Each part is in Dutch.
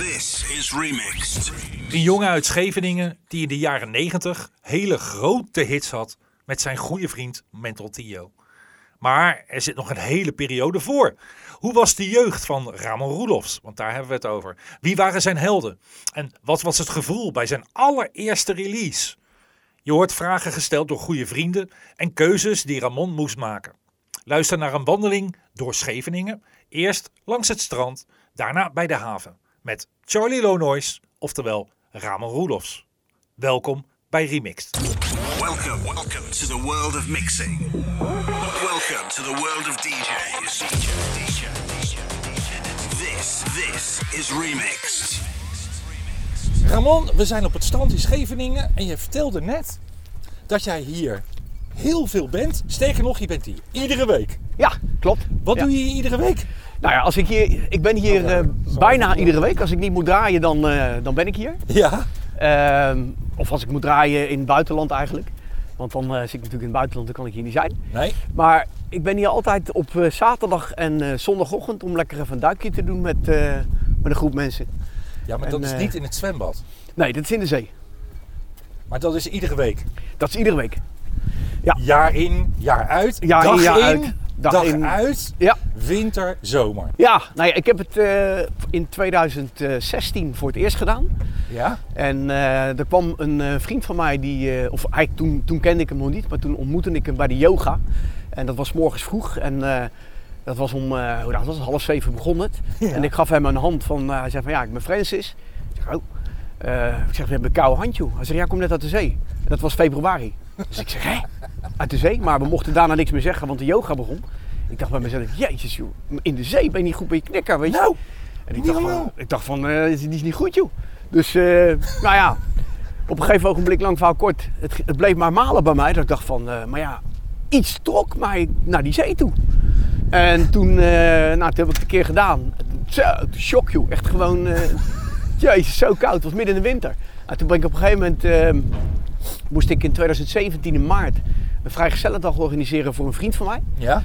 This is Remixed. Een jongen uit Scheveningen die in de jaren 90 hele grote hits had met zijn goede vriend Mental Tio. Maar er zit nog een hele periode voor. Hoe was de jeugd van Ramon Roelofs? Want daar hebben we het over. Wie waren zijn helden? En wat was het gevoel bij zijn allereerste release? Je hoort vragen gesteld door goede vrienden en keuzes die Ramon moest maken. Luister naar een wandeling door Scheveningen. Eerst langs het strand, daarna bij de haven. Met Charlie Lonois, oftewel Ramon Roelofs. Welkom bij Remixed. Welcome, welcome to the world of mixing. Welcome to the world of DJs. This, this is Remixed. Ramon, we zijn op het strand in Scheveningen en je vertelde net dat jij hier heel veel bent. Sterker nog, je bent hier iedere week. Ja, klopt. Wat Ja. doe je hier iedere week? Nou ja, als ik hier, ik ben hier eh, bijna iedere week. Als ik niet moet draaien, dan, eh, dan ben ik hier. Ja. Ehm, of als ik moet draaien in het buitenland eigenlijk. Want dan eh, zit ik natuurlijk in het buitenland, dan kan ik hier niet zijn. Nee? Maar ik ben hier altijd op zaterdag en zondagochtend om lekker even een duikje te doen met, met een groep mensen. Ja, maar En, dat is niet in het zwembad. Nee, dat is in de zee. Maar dat is iedere week. Dat is iedere week. Jaar in, jaar uit. Jaar dag in, jaar in, uit. Dag, Dag in. uit. Ja. Winter, zomer. Ja, nou ja, ik heb het eh, in 2016 voor het eerst gedaan. Ja? En eh, er kwam een eh, vriend van mij, die, of eigenlijk toen, toen kende ik hem nog niet, maar toen ontmoette ik hem bij de yoga. En dat was morgens vroeg en dat was om uh, hoe laat was half zeven begon het. Ja. En ik gaf hem een hand van, hij zei van ja, ik ben Francis. Ik zeg, oh. Ik zeg, we hebben een koude handje. Hij zegt, ja, kom net uit de zee. En dat was februari. Dus ik zeg, hè? Uit de zee? Maar we mochten daarna niks meer zeggen, want de yoga begon. Ik dacht bij mezelf, jezus joh, in de zee ben je niet goed bij je knikker, weet je? Nou, En ik dacht van, ik dacht van eh, die is niet goed joh. Dus, eh, nou ja, op een gegeven ogenblik, lang verhaal kort, het, het bleef maar malen bij mij. Dat ik dacht van, eh, maar ja, iets trok mij naar die zee toe. En toen, nou, toen heb ik het een keer gedaan. Zo, shock joh, echt gewoon, jezus, zo koud. Het was midden in de winter. En toen ben ik op een gegeven moment, eh, moest ik in 2017 in maart een vrijgezellendag organiseren voor een vriend van mij. ja?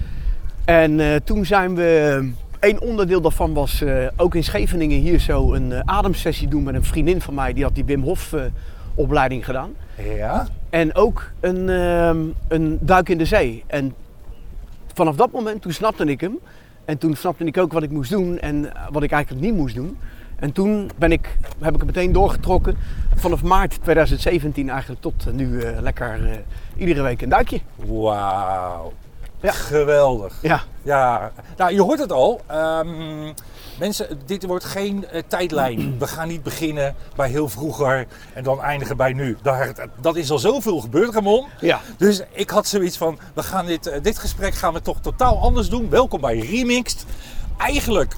En eh, toen zijn we. Een onderdeel daarvan was eh, ook in Scheveningen hier zo een eh, ademsessie doen met een vriendin van mij. Die had die Wim Hof opleiding gedaan. Ja? En ook een, ehm, een duik in de zee. En vanaf dat moment, toen snapte ik hem. En toen snapte ik ook wat ik moest doen en wat ik eigenlijk niet moest doen. En toen ben ik, heb ik het meteen doorgetrokken. Vanaf maart 2017 eigenlijk tot eh, nu eh, lekker eh, iedere week een duikje. Wauw. Ja. Geweldig. Ja, Ja, nou je hoort het al. Ehm, mensen, dit wordt geen tijdlijn. We gaan niet beginnen bij heel vroeger en dan eindigen bij nu. Daar, dat is al zoveel gebeurd, Ramon. ja. Dus ik had zoiets van, we gaan dit, dit gesprek gaan we toch totaal anders doen. Welkom bij Remixed. Eigenlijk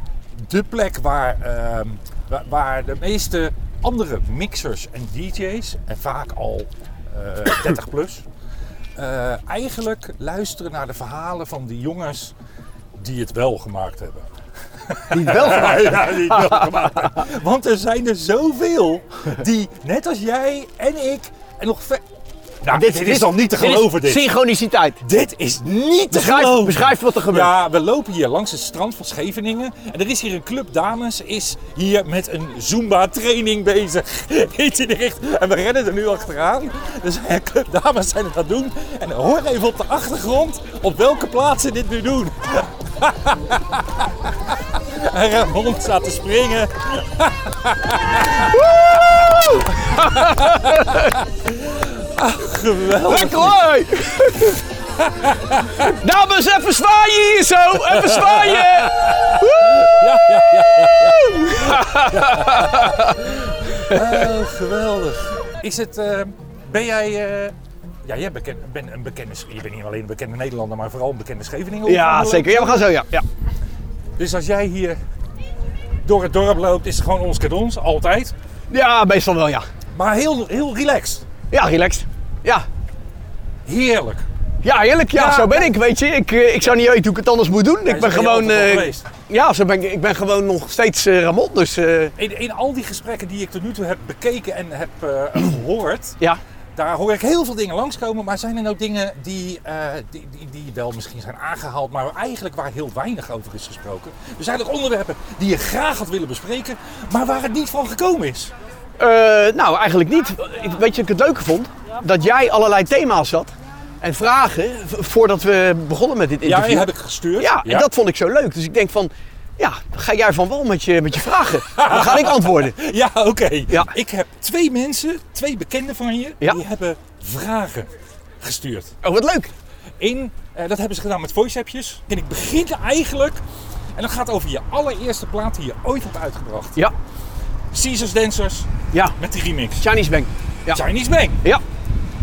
de plek waar, ehm, wa- waar de meeste andere mixers en DJ's, en vaak al eh 30 plus, eh, eigenlijk luisteren naar de verhalen van die jongens die het wel gemaakt hebben. Die het wel gemaakt. Ja, die het wel gemaakt hebben. Want er zijn er zoveel die, net als jij en ik, en nog ver... Nou, dit, is al niet te geloven, dit. Synchroniciteit. Dit is niet te Beschrijf, geloven. beschrijf wat er gebeurt. Ja, we lopen hier langs het strand van Scheveningen. En er is hier een club dames, is hier met een Zumba training bezig. Iets in de richting. En we rennen er nu achteraan. Dus een club dames zijn het aan het doen. En hoor even op de achtergrond op welke plaats ze dit nu doen. En Ramon staat te springen. Ah, geweldig. Lekker! Dames, even zwaaien hier zo! Even zwaaien! Ja, ja, ja, ja, ja. Oh, geweldig. Is het, eh, ben jij, eh, ja, jij beken, ben een bekende, je bent niet alleen een bekende Nederlander, maar vooral een bekende Scheveningen. Ja, zeker. Ja, we gaan zo, ja. ja. Dus als jij hier door het dorp loopt, is het gewoon ons cadeaus, altijd. Ja, meestal wel, ja. Maar heel, heel relaxed. Ja, relaxed. Ja. Heerlijk. Ja, heerlijk. Ja, Ja, zo ben ik, weet je. Ik, eh, ik zou niet weten hoe ik het anders moet doen. Ik ben gewoon... geweest. ja, zo ben ik, ik ben gewoon nog steeds eh, Ramon, dus... In, in al die gesprekken die ik tot nu toe heb bekeken en heb eh, gehoord, ja. Daar hoor ik heel veel dingen langskomen. Maar zijn er nou dingen die, die, die, die wel misschien zijn aangehaald, maar eigenlijk waar heel weinig over is gesproken? Dus eigenlijk onderwerpen die je graag had willen bespreken, maar waar het niet van gekomen is. Eh, nou, eigenlijk niet. Weet je wat ik het leuke vond? Dat jij allerlei thema's had en vragen voordat we begonnen met dit Ja, interview. die heb ik gestuurd. Ja, en dat vond ik zo leuk. Dus ik denk van, ja, ga jij van wal met je, met je vragen. Dan ga ik antwoorden. Ja, oké. Ja. Ik heb twee mensen, twee bekenden van je, Ja. die hebben vragen gestuurd. Oh, wat leuk. In, eh, dat hebben ze gedaan met voice-appjes. En ik begin eigenlijk, en dat gaat over je allereerste plaat die je ooit hebt uitgebracht. Ja, Caesars Dancers ja. met die remix. Chinese Bank. Ja, Chinese Bang. ja.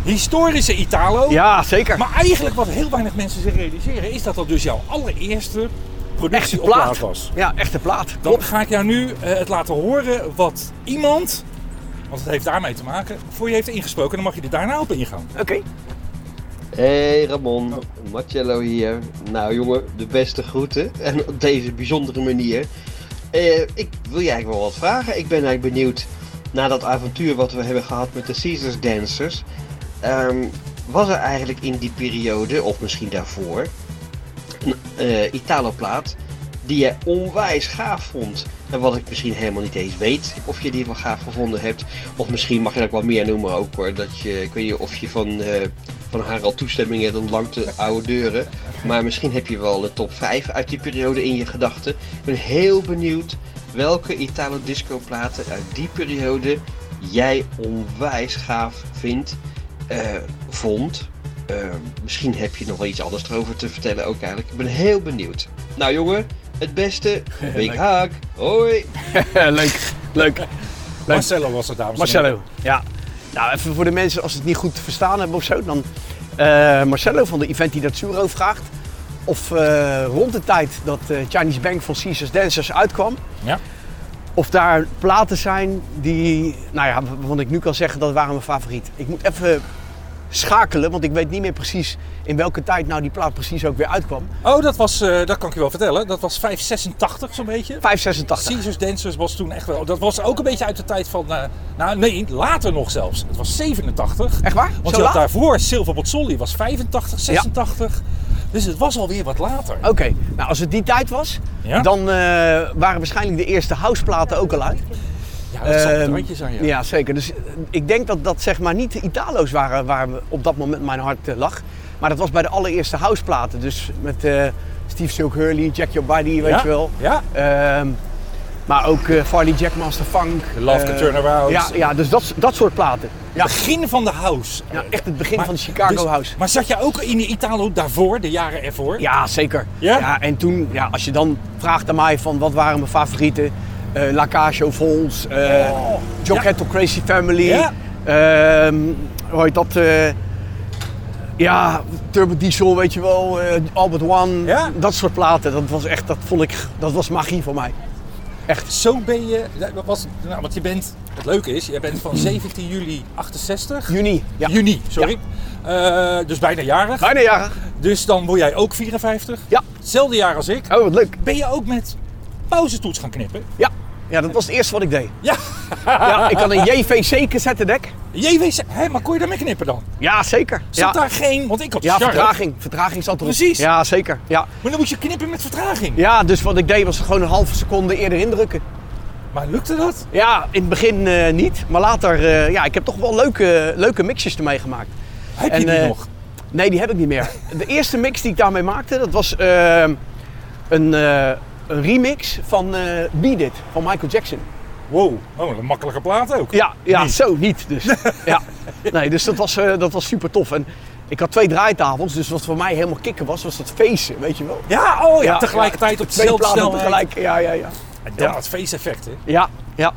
Historische Italo. ja zeker. Maar eigenlijk wat heel weinig mensen zich realiseren is dat dat dus jouw allereerste Echte productie op plaat. plaat was. Ja, echte plaat. Dan Klopt. ga ik jou nu eh, het laten horen wat iemand, want het heeft daarmee te maken, voor je heeft ingesproken. Dan mag je er daarna op ingaan. Oké. Hey Ramon, Marcello hier. Nou jongen, de beste groeten. En op deze bijzondere manier. Eh, ik wil je eigenlijk wel wat vragen. Ik ben eigenlijk benieuwd naar dat avontuur wat we hebben gehad met de Caesars Dancers. Ehm, was er eigenlijk in die periode, of misschien daarvoor, een eh, Italo-plaat die jij onwijs gaaf vond? En wat ik misschien helemaal niet eens weet of je die wel gaaf gevonden hebt. Of misschien mag je dat wel meer noemen ook hoor. Dat je, ik weet niet of je van, eh, van haar al toestemming hebt om lang te oude deuren. Maar misschien heb je wel de top 5 uit die periode in je gedachten. Ik ben heel benieuwd welke Italo disco platen uit die periode jij onwijs gaaf vindt, eh, vond. Eh, misschien heb je nog wel iets anders erover te vertellen ook eigenlijk. Ik ben heel benieuwd. Nou jongen, het beste. Big hug. Hoi. leuk. Leuk. Marcelo was het, dames en Marcelo. Ja. Nou, even voor de mensen als het niet goed verstaan hebben of zo. Dan eh, Marcelo van de Eventi Datsuro vraagt of eh, rond de tijd dat eh, Chinese Bank van Caesars Dancers uitkwam, Ja. of daar platen zijn die, nou ja, waarvan ik nu kan zeggen dat waren mijn favoriet. Ik moet even schakelen, want ik weet niet meer precies in welke tijd nou die plaat precies ook weer uitkwam. Oh, dat was, eh, dat kan ik je wel vertellen. Dat was 586 zo'n beetje. 586. Caesars Dancers was toen echt wel. Dat was ook een beetje uit de tijd van. eh, nou, nee, later nog zelfs. Het was 87. Echt waar? Want Zo je had daarvoor Silver Bozzoli was 85, 86. Dus het was alweer wat later. Oké, nou als het die tijd was, Ja? dan eh, waren waarschijnlijk de eerste houseplaten ook al uit. Ja, dat Ehm, randje zijn. Ja. Ja, zeker. Dus eh, ik denk dat dat zeg maar niet de Italo's waren waar we op dat moment mijn hart eh, lag. Maar dat was bij de allereerste houseplaten. Dus met eh, Steve Silk Hurley, Jack Your Body, weet Ja? je wel. Ja. Ehm, maar ook Farley Jackmaster Funk. Love Can Turn Around. Ja, ja dus dat, dat soort platen. Ja, Begin van de house. ja, echt het begin Maar- van de Chicago dus- House. Maar zat je ook in de Italo daarvoor, de jaren ervoor? Ja, zeker. Ja? en toen, ja, als je dan vraagt aan mij van wat waren mijn favorieten. Eh La Cage eh Oh, ja. Crazy Family. Ja. ehm, hoe heet dat? eh, ja, Turbo Diesel, weet je wel. Albert One. Ja. Dat soort platen. Dat was echt, dat vond ik, dat was magie voor mij. Zo ben je. Was, nou, want je bent. Het leuke is, je bent van 17 juli 68. Juni. Ja. Juni, sorry. Dus bijna jarig. Bijna jarig. Dus dan word jij ook 54. Ja. Hetzelfde jaar als ik. Oh, wat leuk. Ben je ook met pauzetoets gaan knippen? Ja. Ja, dat was het eerste wat ik deed. Ja. Ja, ik had een JVC cassettedek. JWC, hè, maar kon je daarmee knippen dan? Ja, zeker. Zat Ja, daar geen, want ik had ja vertraging. Vertraging zat erop. Precies. Ja, zeker. Ja. Maar dan moet je knippen met vertraging. Ja, dus wat ik deed was gewoon een halve seconde eerder indrukken. Maar lukte dat? Ja, in het begin eh, niet, maar later, eh, ja, ik heb toch wel leuke, leuke mixjes ermee gemaakt. Heb En, je die eh, nog? Nee, die heb ik niet meer. De eerste mix die ik daarmee maakte, dat was een, een remix van eh Beat It van Michael Jackson. Wow, oh, een makkelijke plaat ook. Ja, ja Niet. zo niet dus. ja. Nee, dus dat was, eh, dat was super tof. En ik had twee draaitafels, dus wat voor mij helemaal kicken was, was dat feesten, weet je wel. Ja, oh ja, tegelijkertijd op twee dezelfde platen snelheid. tegelijk. Ja, ja, ja. En dan Ja. het feesteffect, hè? Ja, ja.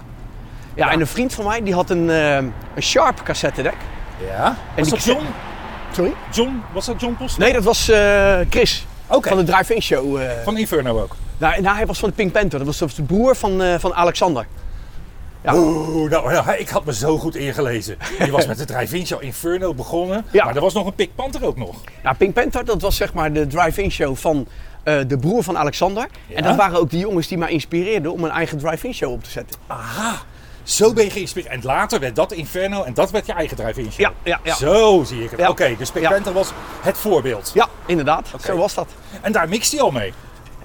Ja, en een vriend van mij die had een, eh, een Sharp cassettedek. Ja. Was die dat John? Sorry? John? Was dat John Post? Nee, dat was Chris van de Drive-In Show. Van Inferno ook. Nou, nou, hij was van de Pink Panther. Dat was, de broer van, eh, van Alexander. Ja. Oeh, nou, nou, ik had me zo goed ingelezen. Die was met de drive-in show Inferno begonnen. Ja. Maar er was nog een Pik Panther ook nog. Nou, Pink Panther, dat was zeg maar de Drive-In Show van eh, de broer van Alexander. Ja. En dat waren ook de jongens die mij inspireerden om een eigen Drive-In Show op te zetten. Aha. Zo ben je geïnspireerd. En later werd dat Inferno en dat werd je eigen drive-in show. Ja, ja, ja. Zo zie ik het. Ja. Oké, dus Ja. Panther was het voorbeeld. Ja, inderdaad. Zo was dat. En daar mixt hij al mee.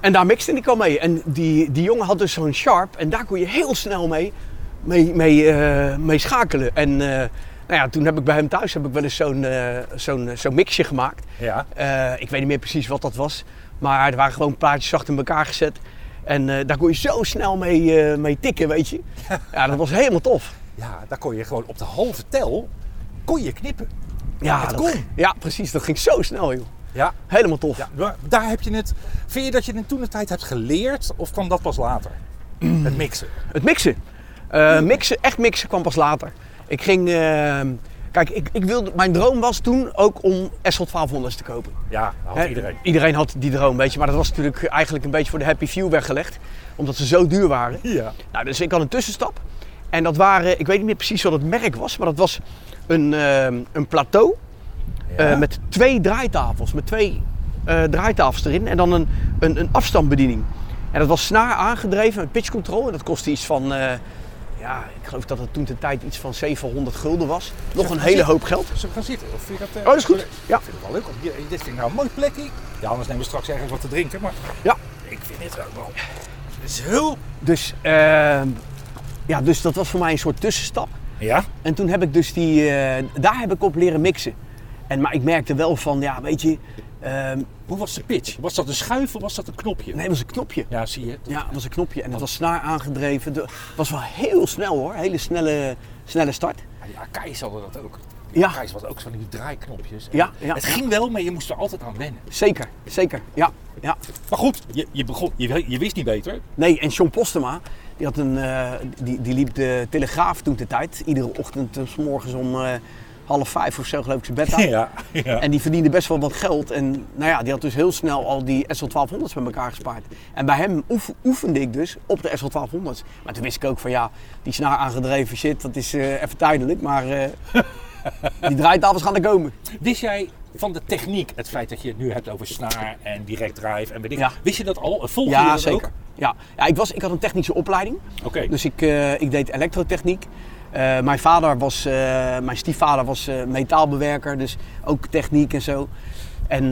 En daar mixte ik al mee. En die, die jongen had dus zo'n Sharp en daar kon je heel snel mee, mee, mee, eh, mee schakelen. En eh, nou ja, toen heb ik bij hem thuis heb ik wel eens zo'n eh, zo'n zo'n mixje gemaakt. Ja. Ik weet niet meer precies wat dat was. Maar er waren gewoon plaatjes zacht in elkaar gezet. En daar kon je zo snel mee, mee tikken, weet je. Ja, dat was helemaal tof. Ja, daar kon je gewoon op de halve tel kon je knippen. Ja, dat, kon. Ja, precies. Dat ging zo snel, joh. Ja. Helemaal tof. ja daar heb je het. Vind je dat je het toen de tijd hebt geleerd of kwam dat pas later? Het mixen. Het mixen. Eh, mixen. Echt mixen kwam pas later. Ik ging... eh, kijk, ik, ik wilde, mijn droom was toen ook om SL 1200's te kopen. Ja, dat had Hè, iedereen. Iedereen had die droom, weet je. Maar dat was natuurlijk eigenlijk een beetje voor de happy few weggelegd. Omdat ze zo duur waren. Ja. Nou, dus ik had een tussenstap. En dat waren, ik weet niet meer precies wat het merk was, maar dat was een, eh, een plateau Ja. eh, met twee draaitafels. Met twee eh, draaitafels erin en dan een, een, een afstandsbediening. En dat was snaar aangedreven met pitch control. En dat kostte iets van, eh, ja, ik geloof dat het toen de tijd iets van 700 gulden was. Nog een hele hoop geld. Zullen we gaan zitten? Of vind je dat, Oh, dat is goed. Ja. Ik vind het wel leuk. Hier, dit vind ik nou een mooi plekje. Ja, anders nemen we straks ergens wat te drinken. Maar Ja. ik vind dit ook wel. Het is heel. Dus, eh, ja, dus dat was voor mij een soort tussenstap. Ja. En toen heb ik dus die, daar heb ik op leren mixen. En, maar ik merkte wel van, ja, weet je, ehm, Hoe was de pitch? Was dat een schuif of was dat een knopje? nee, het was een knopje. Ja, zie je. Ja, het was een knopje en het was snaar aangedreven. Het was wel heel snel hoor, hele snelle, snelle start. Ja, Akai's hadden dat ook. Ja. Akai's was ook zo van die draaiknopjes. Ja, ja, het ging wel, maar je moest er altijd aan wennen. Zeker, zeker, ja. ja. Maar goed, je, je, begon, je, je wist niet beter. Nee, en John Postema, die, had een, eh, die, die liep de Telegraaf toen de tijd. Iedere ochtend, eh, s morgens om eh, half vijf of zo geloof ik zijn bed uit. Ja, ja. En die verdiende best wel wat geld. En nou ja, die had dus heel snel al die SL1200's bij elkaar gespaard. En bij hem oef- oefende ik dus op de SL1200's. Maar toen wist ik ook van ja, die snaar aangedreven shit, dat is eh, even tijdelijk. Maar eh, die draaitafels gaan er komen. Wist jij van de techniek, het feit dat je het nu hebt over snaar en direct drive en weet ik, Ja. wist je dat al? Volg je Ja, dat zeker. ook? Ja, ja ik, was, ik had een technische opleiding. Oké. Dus ik, eh, ik deed elektrotechniek. Eh, mijn vader was, eh, mijn stiefvader was eh, metaalbewerker, dus ook techniek en zo. En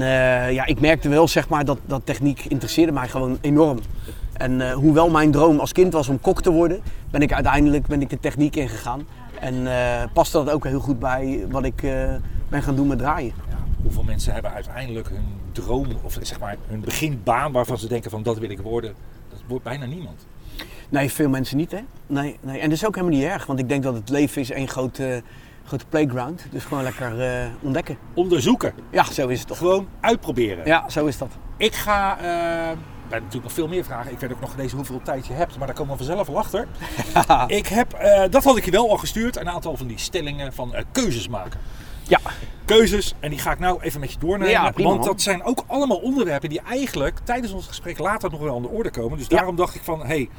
ja, ik merkte wel zeg maar dat, dat techniek interesseerde mij gewoon enorm. En hoewel mijn droom als kind was om kok te worden, ben ik uiteindelijk ben ik de techniek ingegaan. En paste dat ook heel goed bij wat ik ben gaan doen met draaien. Ja, hoeveel mensen hebben uiteindelijk hun droom of zeg maar hun beginbaan waarvan ze denken van dat wil ik worden? Dat wordt bijna niemand. Nee, veel mensen niet hè. Nee, nee. En dat is ook helemaal niet erg, want ik denk dat het leven is één grote, grote playground. Dus gewoon lekker eh, ontdekken. Onderzoeken, Ja, zo is het toch. gewoon uitproberen. Ja, zo is dat. Ik ga, eh, we hebben natuurlijk nog veel meer vragen. Ik weet ook nog deze hoeveel tijd je hebt, maar daar komen we vanzelf wel achter. ik heb, eh, dat had ik je wel al gestuurd, een aantal van die stellingen van eh, keuzes maken. Ja, Keuzes, en die ga ik nou even met je doornemen. Ja, prima, want man. dat zijn ook allemaal onderwerpen die eigenlijk tijdens ons gesprek later nog wel aan de orde komen. Dus Ja. daarom dacht ik van, hé, hey,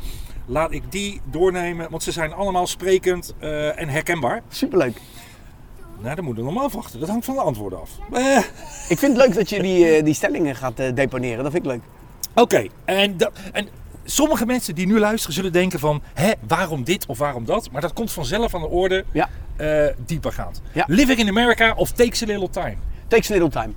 laat ik die doornemen. Want ze zijn allemaal sprekend eh, en herkenbaar. superleuk. Nou, dan moeten we nog afwachten. Dat hangt van de antwoorden af. Eh, Ik vind het leuk dat je die, eh, die stellingen gaat eh, deponeren. Dat vind ik leuk. Oké, en, en sommige mensen die nu luisteren zullen denken van... Hè, waarom dit of waarom dat? Maar dat komt vanzelf aan de orde Ja, diepergaand. Ja. Living in America of Takes a Little Time? takes a little time.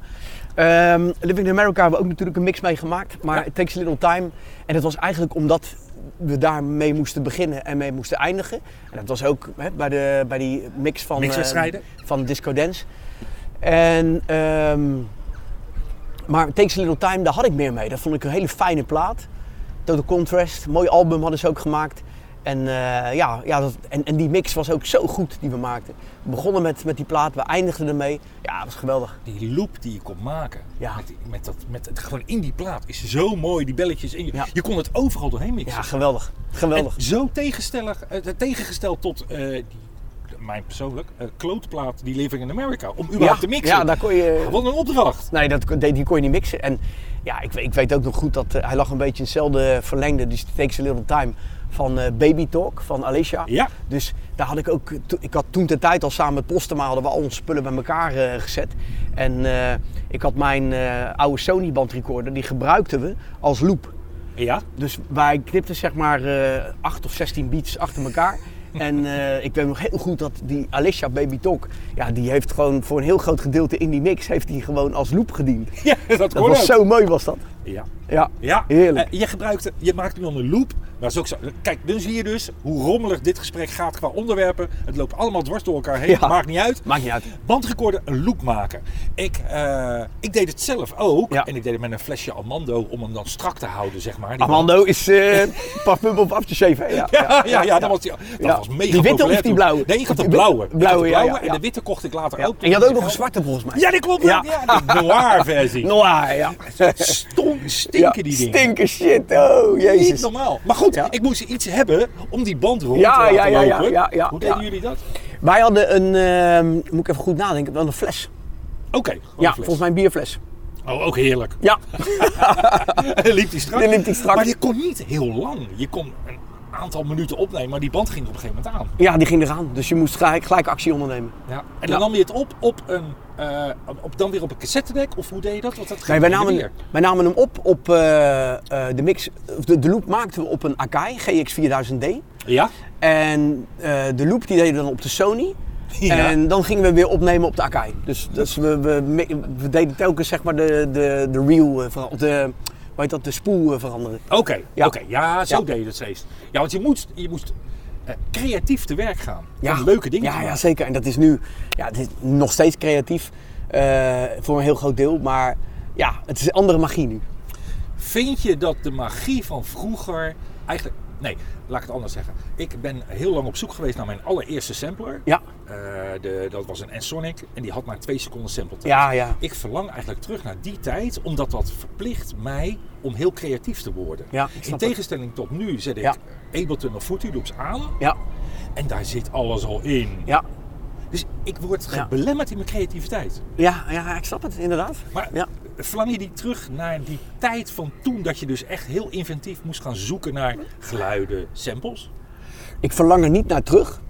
Ehm, Living in America hebben we ook natuurlijk een mix mee gemaakt. Maar Ja. it takes a little time. En dat was eigenlijk omdat we daarmee moesten beginnen en mee moesten eindigen. En dat was ook hè, bij, de, bij die mix van, Mixwedstrijden? eh, van Disco Dance. En, ehm, maar Takes a Little Time, daar had ik meer mee. Dat vond ik een hele fijne plaat. Total Contrast, mooi album hadden ze ook gemaakt. En, eh, ja, ja, dat, en, en die mix was ook zo goed die we maakten. We begonnen met, met die plaat, we eindigden ermee. Ja, dat was geweldig. Die loop die je kon maken Ja. met, met, dat, met het gewoon in die plaat is zo mooi. Die belletjes in je. Ja. Je kon het overal doorheen mixen. Ja, geweldig. Geweldig. En zo tegenstellig, eh, tegengesteld tot eh, die, mijn persoonlijk, klootplaat die Living in America. Om überhaupt te mixen. Ja, daar kon je... Wat een opdracht. Nee, dat, die kon je niet mixen. En ja, ik, ik weet ook nog goed dat hij lag een beetje in hetzelfde verlengde, dus It Takes a Little Time, van eh, Baby Talk, van Alicia. Ja. Dus daar had ik ook, ik had toen de tijd al samen met Postema, hadden we al onze spullen bij elkaar eh, gezet. En eh, ik had mijn oude Sony bandrecorder, die gebruikten we als loop. Ja. Dus wij knipten zeg maar eh 8 of 16 beats achter elkaar. En ik weet nog heel goed dat die Alicia Baby Talk, ja, die heeft gewoon voor een heel groot gedeelte in die mix, heeft die gewoon als loop gediend. Ja, dat, Dat was ook. zo mooi was dat. Ja. Ja, Ja, Heerlijk. Eh, je, gebruikt, je maakt nu al een loop. Maar is ook zo. Kijk, dan zie je dus hoe rommelig dit gesprek gaat qua onderwerpen. Het loopt allemaal dwars door elkaar heen. Ja. Maakt niet uit. maakt niet uit. Bandrecorder een loop maken. Ik, eh, ik deed het zelf ook. Ja. En ik deed het met een flesje Amando om hem dan strak te houden, zeg maar. Die Amando is eh parfum op af te shaven. Ja, Ja, ja, ja, dat was, die, dat was mega Die witte of die blauwe? Nee, ik had de blauwe. de blauwe, ja, blauwe ja, En de witte kocht ik later ook. En je had ook nog een zwarte volgens mij. Ja, die klopt. Ja. De noir versie. Noir, ja. Stinken die dingen. Stinken shit, oh Niet jezus. normaal. Maar goed, ik moest iets hebben om die band rond te laten ja, ja, ja, ja, ja, Hoe deden jullie dat? Wij hadden een, ehm, moet ik even goed nadenken, wel een fles. Oké, Ja, fles. volgens mij een bierfles. Oh, ook heerlijk. Ja, liep die strak. Die liep die strak. Maar je kon niet heel lang. Je kon aantal minuten opnemen, maar die band ging op een gegeven moment aan. ja, die ging eraan. Dus je moest gelijk, gelijk actie ondernemen. Ja. En dan Ja. nam je het op, op een, eh, op, dan weer op een cassettedek? Of hoe deed je dat? Want dat Nee, ging wij, heen en namen, weer. wij namen hem op op eh, eh, de mix. of De, de loop maakten we op een Akai GX 4000D. Ja? En de loop die deden we dan op de Sony. Ja. En dan gingen we weer opnemen op de Akai. Dus, dus we, we, we deden telkens zeg maar de, de, de reel, of de, heet dat, de spoel eh, veranderen. Oké, Ja. oké. ja, zo Ja. deed je het steeds. Ja, want je moest, je moest eh, creatief te werk gaan. Ja. Leuke dingen ja, ja, zeker. En dat is nu ja, het is nog steeds creatief eh, voor een heel groot deel. Maar ja, het is andere magie nu. Vind je dat de magie van vroeger eigenlijk... Nee, laat ik het anders zeggen. Ik ben heel lang op zoek geweest naar mijn allereerste sampler. Ja, Eh, de, dat was een N-Sonic en die had maar twee seconden sample tijd. ja, ja. Ik verlang eigenlijk terug naar die tijd, omdat dat verplicht mij om heel creatief te worden. Ja, In het. tegenstelling tot nu zet ik Ja. Ableton of Fruity Loops aan Ja, en daar zit alles al in. ja. Dus ik word Ja. belemmerd in mijn creativiteit. Ja, ja, ik snap het, inderdaad. Maar Ja. verlang je die terug naar die tijd van toen dat je dus echt heel inventief moest gaan zoeken naar geluiden, samples? Ik verlang er niet naar terug.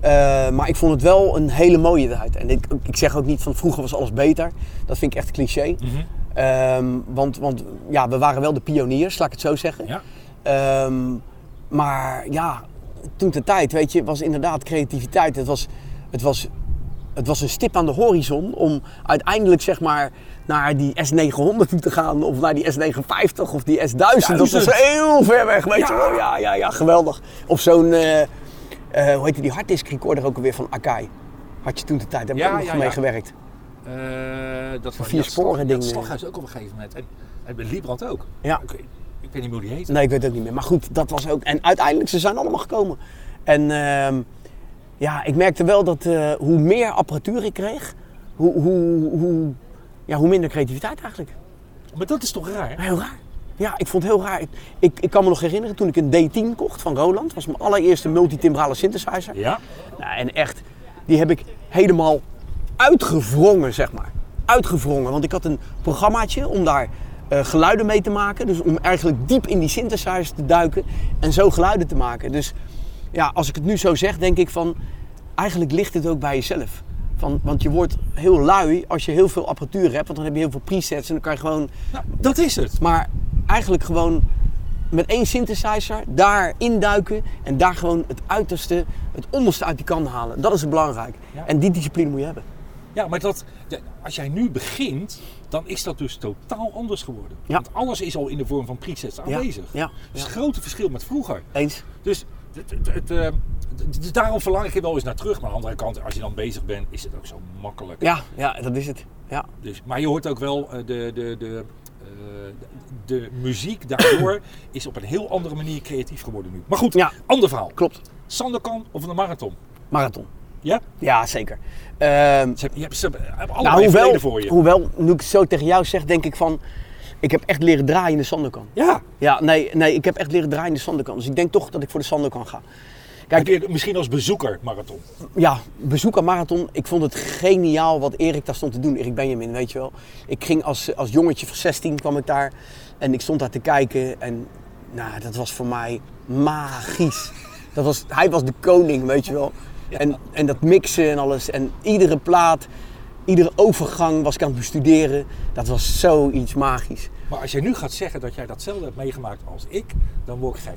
Eh, maar ik vond het wel een hele mooie tijd. En ik, ik zeg ook niet van vroeger was alles beter. Dat vind ik echt cliché. Mhm. Ehm, want want ja, we waren wel de pioniers, laat ik het zo zeggen. Ja. Ehm, maar ja, toen de tijd, weet je, was inderdaad creativiteit. Het was, het, was, het was een stip aan de horizon om uiteindelijk zeg maar naar die S900 toe te gaan. Of naar die S950 of die S1000. Dat was Duizend. heel ver weg, weet Ja. je wel. Ja, ja, ja, geweldig. Of zo'n, eh, eh, hoe heette die harddisk recorder ook alweer van Akai. Had je toen de tijd, daar heb ik Ja, ook nog ja, mee ja. gewerkt. Eh, dat van vier sporen ding. Dat slaghuis ook op een gegeven moment. En, en bij Liebrand ook. Ja. Ik, weet- ik weet niet hoe die heet. Nee, ik weet het ook niet meer. Maar goed, dat was ook. En uiteindelijk, ze zijn allemaal gekomen. En ehm, ja, ik merkte wel dat eh, hoe meer apparatuur ik kreeg, hoe, hoe, hoe, ja, hoe minder creativiteit eigenlijk. Maar dat is toch raar? Heel raar. Ja, ik vond het heel raar. Ik, ik, ik kan me nog herinneren toen ik een D10 kocht van Roland. Dat was mijn allereerste multitimbrale synthesizer. Ja? Nou, en echt, die heb ik helemaal uitgewrongen, zeg maar. Uitgewrongen. Want ik had een programmaatje om daar eh, geluiden mee te maken. Dus om eigenlijk diep in die synthesizer te duiken en zo geluiden te maken. Dus ja, als ik het nu zo zeg, denk ik van... Eigenlijk ligt het ook bij jezelf. Van, want je wordt heel lui als je heel veel apparatuur hebt. Want dan heb je heel veel presets en dan kan je gewoon... Nou, dat is het. Maar eigenlijk gewoon met één synthesizer daar induiken en daar gewoon het uiterste, het onderste uit die kan halen. Dat is het belangrijk. Ja. En die discipline moet je hebben. Ja, maar dat, als jij nu begint, dan is dat dus totaal anders geworden. Ja. Want alles is al in de vorm van presets aanwezig. ja, Dat is ja. het grote verschil met vroeger. Eens. Dus, het, eh, daarom verlang ik er wel eens naar terug. Maar aan de andere kant, als je dan bezig bent, is het ook zo makkelijk. Ja, ja, dat is het. Ja. Dus, maar je hoort ook wel, eh, de, de, de, eh, de muziek daardoor is op een heel andere manier creatief geworden nu. Maar goed, Ja. ander verhaal. Klopt. Sandokan of een marathon? Marathon. Ja? Ja, zeker. Ze hebben, je hebt, nou, hoewel, voor je. hoewel, nu ik het zo tegen jou zeg, denk ik van... Ik heb echt leren draaien in de Sandokan. Ja. Ja, nee, nee, ik heb echt leren draaien in de Sandokan. Dus ik denk toch dat ik voor de Sandokan ga. Kijk, je misschien als bezoeker marathon? ja, bezoek aan marathon. Ik vond het geniaal wat Erik daar stond te doen. Erik Benjamin, weet je wel. Ik ging als, als jongetje van 16 kwam ik daar. En ik stond daar te kijken. En nou, dat was voor mij magisch. Dat was, hij was de koning, weet je wel. En, en dat mixen en alles. En iedere plaat, iedere overgang was ik aan het bestuderen. Dat was zoiets magisch. Maar als jij nu gaat zeggen dat jij datzelfde hebt meegemaakt als ik, dan word ik gek.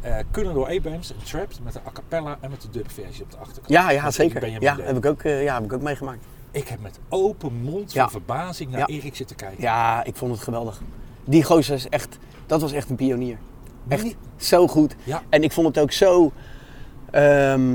eh kunnen door Abrams, Trapped met de a cappella en met de dubversie op de achterkant. Ja, ja Met zeker. Ja, heb ik ook, eh, ja, heb ik ook meegemaakt. Ik heb met open mond Ja. van verbazing naar Ja. Erik zitten kijken. Ja, ik vond het geweldig. Die gozer is echt, dat was echt een pionier. Echt Nee. zo goed. Ja. En ik vond het ook zo, ehm,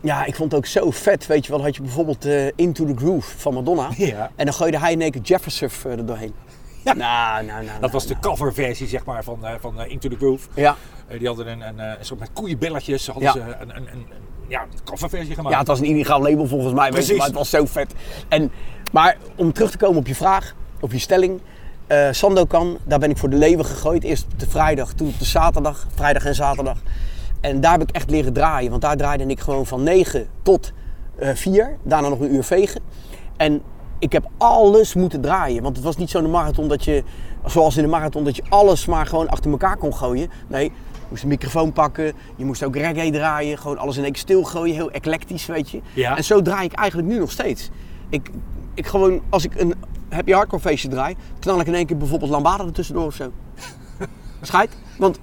ja, ik vond het ook zo vet. Weet je wel, had je bijvoorbeeld eh, Into the Groove van Madonna. Ja. En dan gooide hij keer Jefferson eh, er doorheen. Ja. Nou, nou, nou. Dat was de nou, coverversie zeg maar, van, eh, van Into the Groove. Ja. Die hadden een, een, een soort met koeienbelletjes hadden Ja. ze een, een, een, ja, coverversie gemaakt. Ja, het was een illegaal label volgens mij, je, Precies. maar het was zo vet. En, maar om terug te komen op je vraag, op je stelling. eh Sandokan, daar ben ik voor de leeuwen gegooid. Eerst op de vrijdag, toen op de zaterdag, vrijdag en zaterdag. En daar heb ik echt leren draaien, want daar draaide ik gewoon van 9 tot eh 4. Daarna nog een uur vegen. En ik heb alles moeten draaien, want het was niet zo'n marathon dat je, zoals in de marathon, dat je alles maar gewoon achter elkaar kon gooien. Nee, je moest een microfoon pakken, je moest ook reggae draaien, gewoon alles in één keer stilgooien, heel eclectisch, weet je. Ja. En zo draai ik eigenlijk nu nog steeds. Ik, ik gewoon, als ik een happy hardcore feestje draai, knal ik in één keer bijvoorbeeld lambada er tussendoor of zo. Schijt, want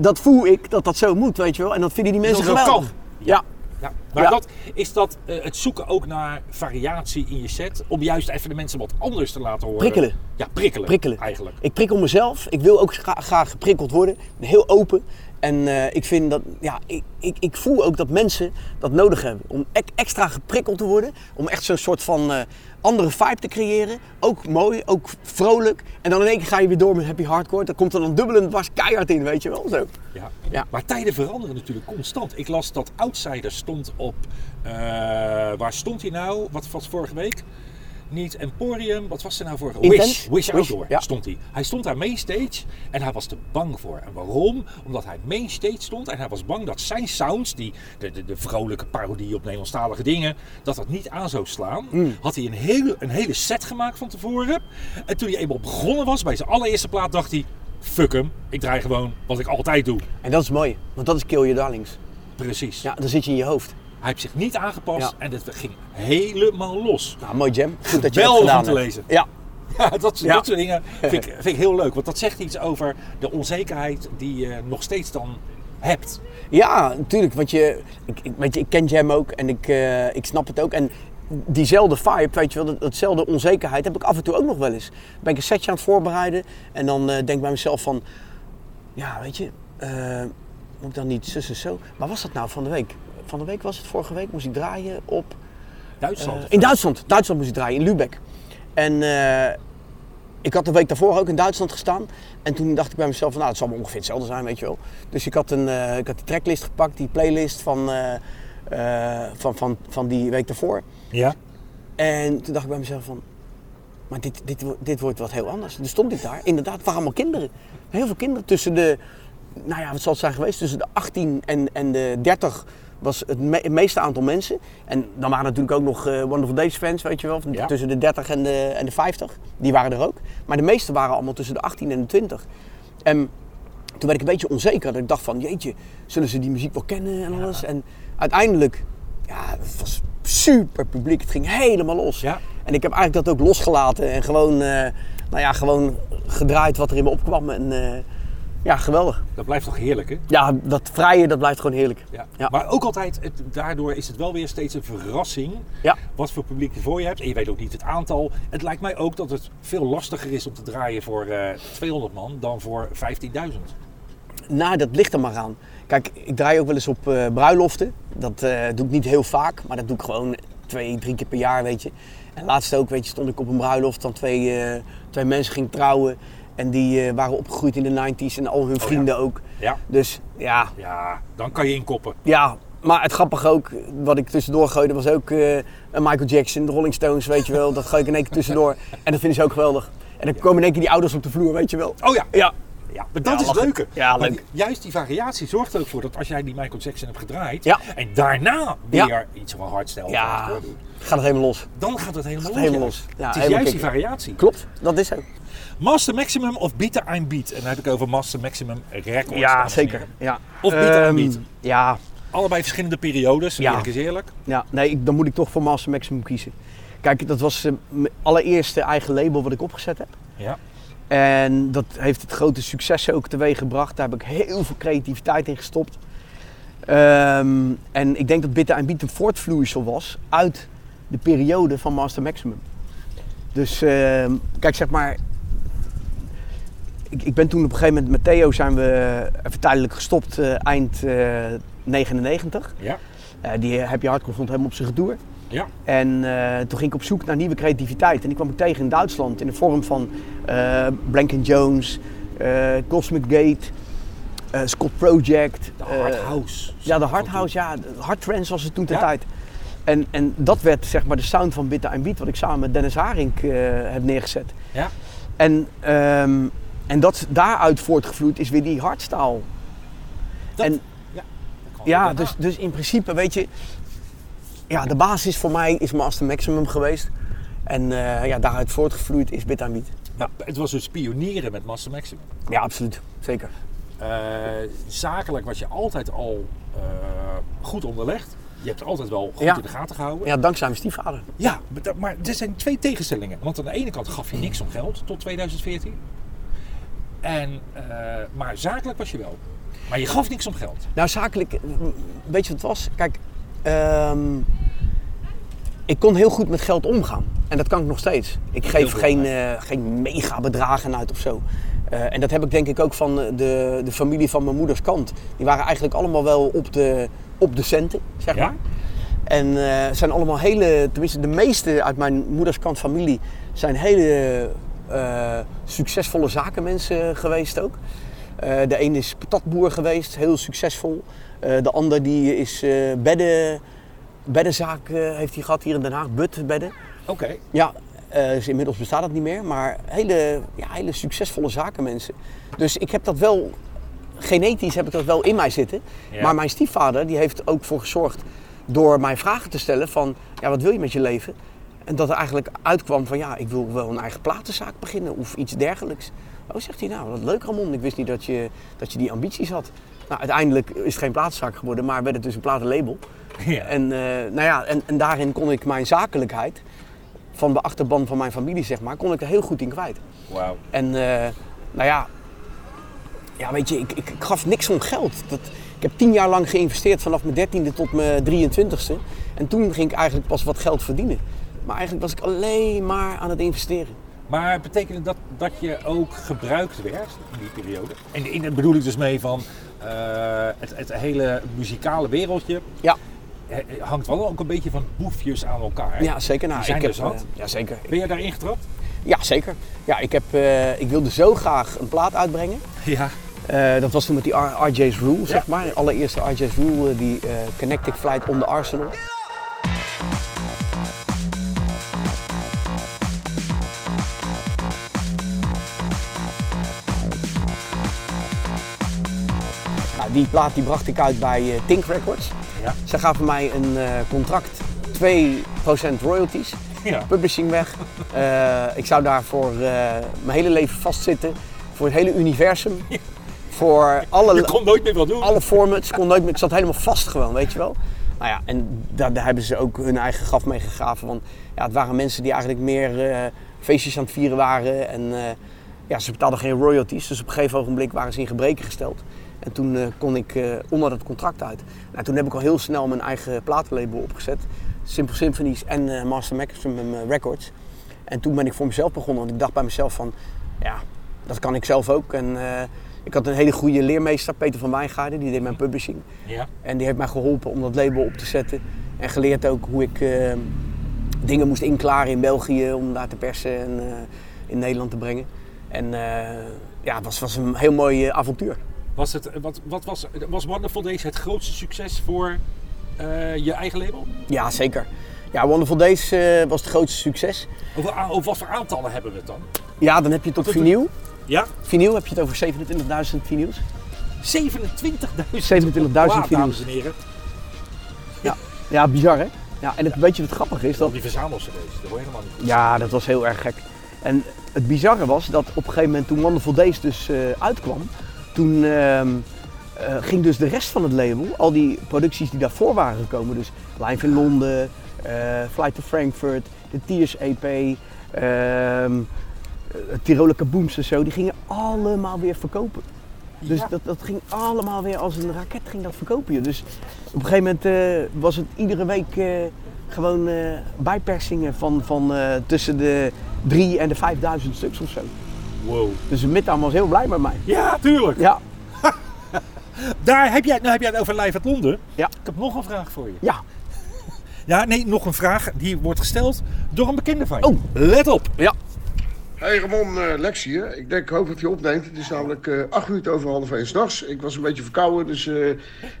dat voel ik dat dat zo moet, weet je wel. En dat vinden die mensen Dat geweldig. kan. Ja. Ja, maar Ja. Dat, is dat eh, het zoeken ook naar variatie in je set? Om juist even de mensen wat anders te laten horen? Prikkelen. Ja, prikkelen. prikkelen. Eigenlijk. Ik prikkel mezelf. Ik wil ook gra- graag geprikkeld worden. Heel open. En eh, ik vind dat, ja, ik, ik, ik voel ook dat mensen dat nodig hebben. Om extra geprikkeld te worden. Om echt zo'n soort van eh, andere vibe te creëren. Ook mooi, ook vrolijk. En dan in één keer ga je weer door met happy hardcore. Dan komt er dan dubbel en dwars keihard in, weet je wel. Zo. Ja. Ja. Maar tijden veranderen natuurlijk constant. Ik las dat Outsider stond op. eh, waar stond hij nou? Wat was vorige week? Niet Emporium, wat was er nou Intense? Wish, Wish Outdoor ja. stond hij. Hij stond daar mainstage en hij was er bang voor. En waarom? Omdat hij mainstage stond en hij was bang dat zijn sounds, die, de, de, de vrolijke parodie op Nederlandstalige dingen, dat dat niet aan zou slaan. Hmm. Had hij een hele, een hele set gemaakt van tevoren. En toen hij eenmaal begonnen was bij zijn allereerste plaat, dacht hij, fuck hem, ik draai gewoon wat ik altijd doe. En dat is mooi. Want dat is Kill Your Darlings. Precies. Ja, dan zit je in je hoofd. Hij heeft zich niet aangepast en het ging helemaal los. Nou, mooi jam. Goed dat je Wel dat om te lezen. Ja. Ja, dat, Ja. dat soort dingen vind ik, vind ik heel leuk. Want dat zegt iets over de onzekerheid die je nog steeds dan hebt. Ja, natuurlijk. Want je, ik, ik, weet je, ik ken Jam ook en ik, eh, ik snap het ook. En diezelfde vibe, weet je wel, dat, datzelfde onzekerheid heb ik af en toe ook nog wel eens. Ben ik een setje aan het voorbereiden en dan eh, denk ik bij mezelf van... Ja, weet je, eh, moet ik dan niet zus en zo? Maar was dat nou van de week? Van de week was het, vorige week moest ik draaien op... Duitsland. Eh, in Duitsland. Duitsland moest ik draaien, in Lübeck. En eh, ik had de week daarvoor ook in Duitsland gestaan. En toen dacht ik bij mezelf, van, nou, het zal wel ongeveer hetzelfde zijn, weet je wel. Dus ik had, een, eh, ik had die tracklist gepakt, die playlist van, van, van, van die week daarvoor. ja. En toen dacht ik bij mezelf van, maar dit, dit, dit wordt wat heel anders. Dus stond ik daar, inderdaad, het waren allemaal kinderen. Heel veel kinderen tussen de, nou ja, wat zal het zijn geweest, tussen de 18 en, en de 30 was het, me- het meeste aantal mensen. En dan waren natuurlijk ook nog eh, Wonderful Days fans, weet je wel, Ja. tussen de 30 en de, en de 50. Die waren er ook. Maar de meeste waren allemaal tussen de 18 en de 20. En toen werd ik een beetje onzeker. Dat ik dacht van, jeetje, zullen ze die muziek wel kennen en alles? En uiteindelijk, ja, het was super publiek. Het ging helemaal los. Ja. En ik heb eigenlijk dat ook losgelaten en gewoon, eh, nou ja, gewoon gedraaid wat er in me opkwam. En eh, ja, geweldig. Dat blijft toch heerlijk, hè? Ja, dat vrije, dat blijft gewoon heerlijk. Ja. Ja. Maar ook altijd, het, daardoor is het wel weer steeds een verrassing Ja. wat voor publiek je voor je hebt. En je weet ook niet het aantal. Het lijkt mij ook dat het veel lastiger is om te draaien voor eh 200 man dan voor 15.000. Nou, dat ligt er maar aan. Kijk, ik draai ook wel eens op eh, bruiloften. Dat eh, doe ik niet heel vaak, maar dat doe ik gewoon twee, drie keer per jaar, weet je. En laatst ook, weet je, stond ik op een bruiloft van twee, eh, twee mensen gingen trouwen. En die eh, waren opgegroeid in de 90s en al hun vrienden ook. Ja. Dus ja, Ja, dan kan je inkoppen. ja. Maar het grappige ook, wat ik tussendoor gooide, was ook een Michael Jackson, de Rolling Stones, weet je wel. Dat gooi ik in één keer tussendoor. En dat vinden ze ook geweldig. En dan komen in één keer die ouders op de vloer, weet je wel. Oh ja. Ja, Ja, maar dat is lachen. leuker. Ja, leuk. juist die variatie zorgt er ook voor dat als jij die Michael Jackson hebt gedraaid Ja. en daarna weer iets van hardstyle of ja. gaat het helemaal los. dan gaat het helemaal juist. los. Ja, het is juist die variatie. Klopt, dat is zo. Master Maximum of Beta I'm Beat. En dan heb ik over Master Maximum Records. Ja, zeker. Ja. Of Beat Ehm, and Beat. Ja, Allebei verschillende periodes, Ja. eerlijk is eerlijk. ja. Nee, ik- dan moet ik toch voor Master Maximum kiezen. Kijk, dat was eh, mijn allereerste eigen label wat ik opgezet heb. Ja. En dat heeft het grote succes ook teweeg gebracht. Daar heb ik heel veel creativiteit in gestopt. Ehm, en ik denk dat Bitter en Beat een voortvloeisel was uit de periode van Master Maximum. Dus ehm, kijk, zeg maar. Ik, ik ben toen op een gegeven moment met Theo zijn we even tijdelijk gestopt eh, eind eh 99. Ja. Eh, die heb je hardcore stond helemaal op zijn retour. Ja. En eh, toen ging ik op zoek naar nieuwe creativiteit. En die kwam ik tegen in Duitsland in de vorm van eh Blanken Jones, eh, Cosmic Gate, Scott Project. De hard house. ja, de hard house, ja, hard trance was het toen de Ja. tijd. En, en dat werd zeg maar de sound van Bitter and Beat, wat ik samen met Dennis Haring heb neergezet. Ja. En, ehm, en dat daaruit voortgevloeid is weer die hardstyle. Dat- en ja, dus, dus in principe, weet je, ja, de basis voor mij is Master Maximum geweest. En eh, ja, daaruit voortgevloeid is Bit Beat. Ja, het was dus pionieren met Master Maximum. Ja, absoluut. Zeker. Eh, zakelijk was je altijd al eh, goed onderlegd. Je hebt altijd wel goed Ja. in de gaten gehouden. Ja, dankzij mijn stiefvader. Ja, maar er zijn twee tegenstellingen. Want aan de ene kant gaf je niks om geld tot 2014. En, maar zakelijk was je wel. Maar je gaf niks om geld. Nou, zakelijk, weet je wat het was? Kijk, ehm, ik kon heel goed met geld omgaan. En dat kan ik nog steeds. Ik geef geen, eh, geen mega bedragen uit of zo. Eh, en dat heb ik denk ik ook van de, de familie van mijn moeders kant. Die waren eigenlijk allemaal wel op de, op de centen, zeg Ja? maar. En eh, zijn allemaal hele, tenminste de meeste uit mijn moeders kant familie zijn hele succesvolle zakenmensen geweest ook. De een is patatboer geweest, heel succesvol. Eh, de ander die is eh bedden, beddenzaak eh, heeft hij gehad hier in Den Haag, But bedden. Oké. Ja, dus inmiddels bestaat dat niet meer, maar hele, ja, hele succesvolle zakenmensen. Dus ik heb dat wel, genetisch heb ik dat wel in mij zitten. Ja. Maar mijn stiefvader die heeft ook voor gezorgd door mij vragen te stellen van, ja, wat wil je met je leven? En dat er eigenlijk uitkwam van, ja, ik wil wel een eigen platenzaak beginnen of iets dergelijks. Oh, zegt hij, nou, wat leuk Ramon, ik wist niet dat je, dat je die ambities had. Nou, uiteindelijk is het geen platenzaak geworden, maar werd het dus een platenlabel. Ja. En, eh, nou ja, en, en daarin kon ik mijn zakelijkheid van de achterban van mijn familie, zeg maar, kon ik er heel goed in kwijt. Wauw. En eh, nou ja, ja, weet je, ik, ik, ik gaf niks om geld. Dat, ik heb tien jaar lang geïnvesteerd vanaf mijn dertiende tot mijn 23ste. En toen ging ik eigenlijk pas wat geld verdienen. Maar eigenlijk was ik alleen maar aan het investeren. Maar betekende dat dat je ook gebruikt werd in die periode? En in, bedoel ik dus mee van eh, het, het hele muzikale wereldje Ja, hangt wel ook een beetje van boefjes aan elkaar. ja zeker. Nou, Die zijn ik heb, zat. eh, ja, zeker. Ben je daarin getrapt? Ja, zeker. Ja, ik, heb, eh, ik wilde zo graag een plaat uitbrengen. Ja. Dat was toen met die RJ's Rule, zeg maar. De allereerste RJ's Rule, die eh, Connected Flight on the Arsenal. Die plaat die bracht ik uit bij eh, Tink Records. Ja. Ze gaven mij een eh, contract, 2% royalties, ja. publishing weg. Eh, ik zou daar voor eh, mijn hele leven vastzitten, voor het hele universum. Voor alle, Je kon nooit meer wat doen. alle formats, kon nooit meer, ik zat helemaal vast gewoon, weet je wel. Nou ja, en daar, daar hebben ze ook hun eigen graf mee gegraven. Want ja, het waren mensen die eigenlijk meer feestjes aan het vieren waren. En ja, ze betaalden geen royalties. Dus op een gegeven ogenblik waren ze in gebreken gesteld. En toen eh, kon ik eh, onder dat contract uit. Nou, toen heb ik al heel snel mijn eigen platenlabel opgezet. Simple Symphonies en eh, Master Maximum Records. En toen ben ik voor mezelf begonnen. Want ik dacht bij mezelf van, ja, dat kan ik zelf ook. En ik had een hele goede leermeester, Peter van Wijngaarden. Die deed mijn publishing. Ja. En die heeft mij geholpen om dat label op te zetten. En geleerd ook hoe ik dingen moest inklaren in België om daar te persen en in Nederland te brengen. En ja, het was, was een heel mooi avontuur. Was, het, wat, wat was, was Wonderful Days het grootste succes voor eh, je eigen label? Ja, zeker. Ja, Wonderful Days eh, was het grootste succes. Over, wat voor aantallen hebben we het dan? Ja, dan heb je het op vinyl. Ja? Vinyl heb je het over 27.000 vinyls. 27.000. 27.000 Wauw, vinyls. dames en heren. Ja, ja bizar hè? Ja, en het, weet je wat grappig is? Dat, die verzamels dat hoor je helemaal niet. Ja, dat was heel erg gek. En het bizarre was dat op een gegeven moment toen Wonderful Days dus eh, uitkwam, toen ehm, eh, ging dus de rest van het label, al die producties die daarvoor waren gekomen, dus Live in Londen, eh, Flight to Frankfurt, de Tears EP, ehm, eh, Tiroler Kabooms en zo, die gingen allemaal weer verkopen. Dus dat, dat ging allemaal weer als een raket ging dat verkopen. je. Dus op een gegeven moment was het iedere week gewoon bijpersingen van, van tussen de 3 en de 5000 stuks of zo. Wow. Dus Midtown was heel blij met mij. Ja, tuurlijk. Ja, Daar heb jij, nou heb jij het over Live uit Londen. Ja. Ik heb nog een vraag voor je. ja. Ja, nee, nog een vraag. Die wordt gesteld door een bekende van je. Oh. Let op. ja. Hey Ramon, eh, Lex hier. Ik denk, ik hoop dat je opneemt. Het is namelijk eh, acht minuten over half één s'nachts. Ik was een beetje verkouden, dus eh,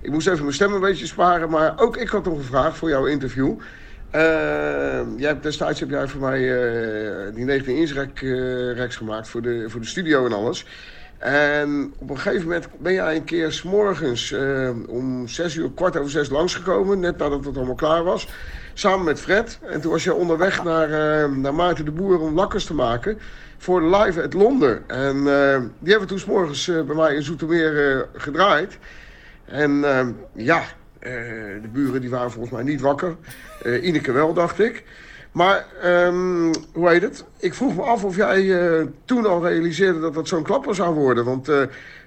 ik moest even mijn stem een beetje sparen. Maar ook ik had nog een vraag voor jouw interview. Eh, jij destijds heb jij voor mij eh, die 19 inch rek, eh, reks gemaakt voor de, voor de studio en alles. En op een gegeven moment ben jij een keer s'morgens eh om zes uur, kwart over zes langsgekomen. Net nadat het allemaal klaar was. Samen met Fred. En toen was je onderweg naar, eh, naar Maarten de Boer om lakkers te maken. Voor live at Londen. En die hebben toen s'morgens bij mij in Zoetermeer gedraaid. En eh, ja, de buren die waren volgens mij niet wakker. Eh Ineke wel, dacht ik. Maar, ehm, hoe heet het? Ik vroeg me af of jij eh, toen al realiseerde dat dat zo'n klapper zou worden. Want eh,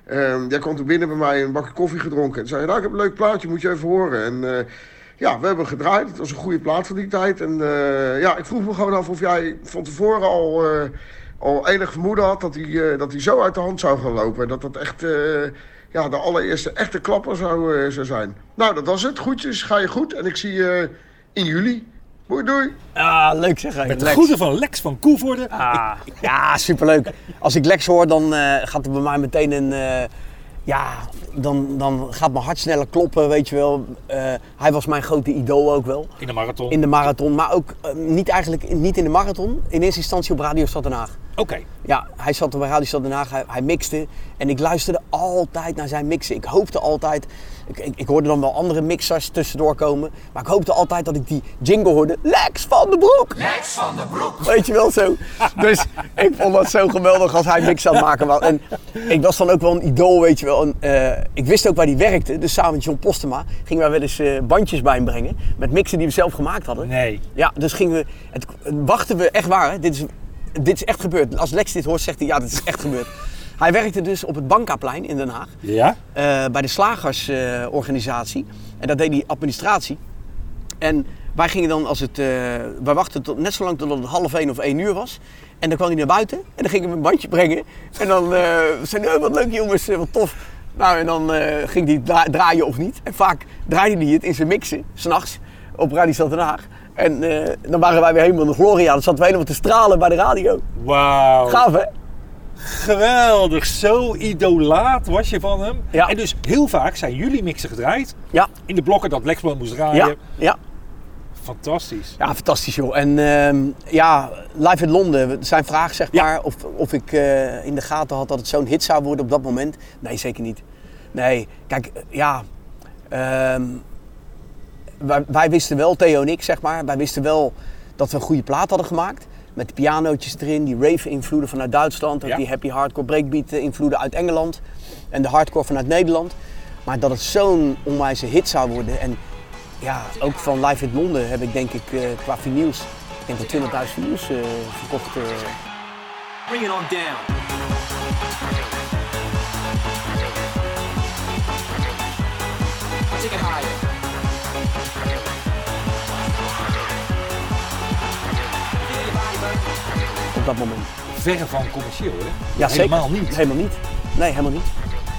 ehm, jij kwam toen binnen bij mij een bakje koffie gedronken. En zei nou, ik heb een leuk plaatje, moet je even horen. En eh, ja, we hebben gedraaid. Het was een goede plaat van die tijd. En eh, ja, ik vroeg me gewoon af of jij van tevoren al, eh, al enig vermoeden had dat hij eh, dat zo uit de hand zou gaan lopen. En dat dat echt... eh, ja, de allereerste echte klapper zou, eh, zou zijn. Nou, dat was het. Goedjes, ga je goed. En ik zie je in juli. Doei, doei. Ah, leuk zeg. Met de Lex. groeten van Lex van Koevoorde. Ah, ja, superleuk. Als ik Lex hoor, dan eh, gaat er bij mij meteen een... eh, ja, dan, dan gaat mijn hart sneller kloppen, weet je wel. Eh, hij was mijn grote idool ook wel. In de marathon. In de marathon, maar ook eh, niet eigenlijk niet in de marathon. In eerste instantie op Radio Stad Den Haag. Oké. Ja, hij zat op Radio Stad Den Haag, hij, hij mixte. En ik luisterde altijd naar zijn mixen. Ik hoopte altijd... Ik, ik, ik hoorde dan wel andere mixers tussendoor komen. Maar ik hoopte altijd dat ik die jingle hoorde. Lex van de Broek! Lex van de Broek! Weet je wel zo. Dus ik vond dat zo geweldig als hij mix aan het maken was. En ik was dan ook wel een idool, weet je wel. En, eh, ik wist ook waar hij werkte. Dus samen met John Postema gingen wij wel eens eh, bandjes bij hem brengen. Met mixen die we zelf gemaakt hadden. Nee. Ja, dus gingen we, het, wachten we echt waar. Hè? Dit, is, dit is echt gebeurd. Als Lex dit hoort, zegt hij ja, dit is echt gebeurd. Hij werkte dus op het Bankaplein in Den Haag. Ja? eh, bij de slagersorganisatie. en daar deed hij administratie. En wij gingen dan als het. eh, wij wachten tot, net zo lang totdat het half één of één uur was. En dan kwam hij naar buiten en dan gingen we een bandje brengen. En dan eh zei hij, "Oh, wat leuk jongens, wat tof. Nou, en dan ging hij dra- draaien of niet. En vaak draaide hij het in zijn mixen, s'nachts, op Radio Stad Den Haag. En eh, dan waren wij weer helemaal in de gloria. Dan zaten we helemaal te stralen bij de radio. Wauw. Gaaf hè? Geweldig. Zo idolaat was je van hem. Ja. En dus heel vaak zijn jullie mixen gedraaid. Ja, In de blokken dat Lexman moest draaien. ja, ja. Fantastisch. Ja, fantastisch joh. En ehm, ja, live in Londen, zijn vraag zeg Ja. maar, of, of ik eh, in de gaten had dat het zo'n hit zou worden op dat moment. Nee, zeker niet. Nee, kijk, eh, ja, ehm, wij, wij wisten wel, Theo en ik zeg maar, wij wisten wel dat we een goede plaat hadden gemaakt. Met de pianootjes erin, die rave-invloeden vanuit Duitsland, Ja. die happy hardcore breakbeat-invloeden uit Engeland en de hardcore vanuit Nederland. Maar dat het zo'n onwijze hit zou worden en ja, ook van Live in Londen heb ik denk ik eh, qua vinyls, ik denk dat 20.000 vinyls eh, verkocht. eh. Bring it on down. Op dat moment. Verre van commercieel, hè? Ja, Helemaal zeker. niet. Helemaal niet. Nee, helemaal niet.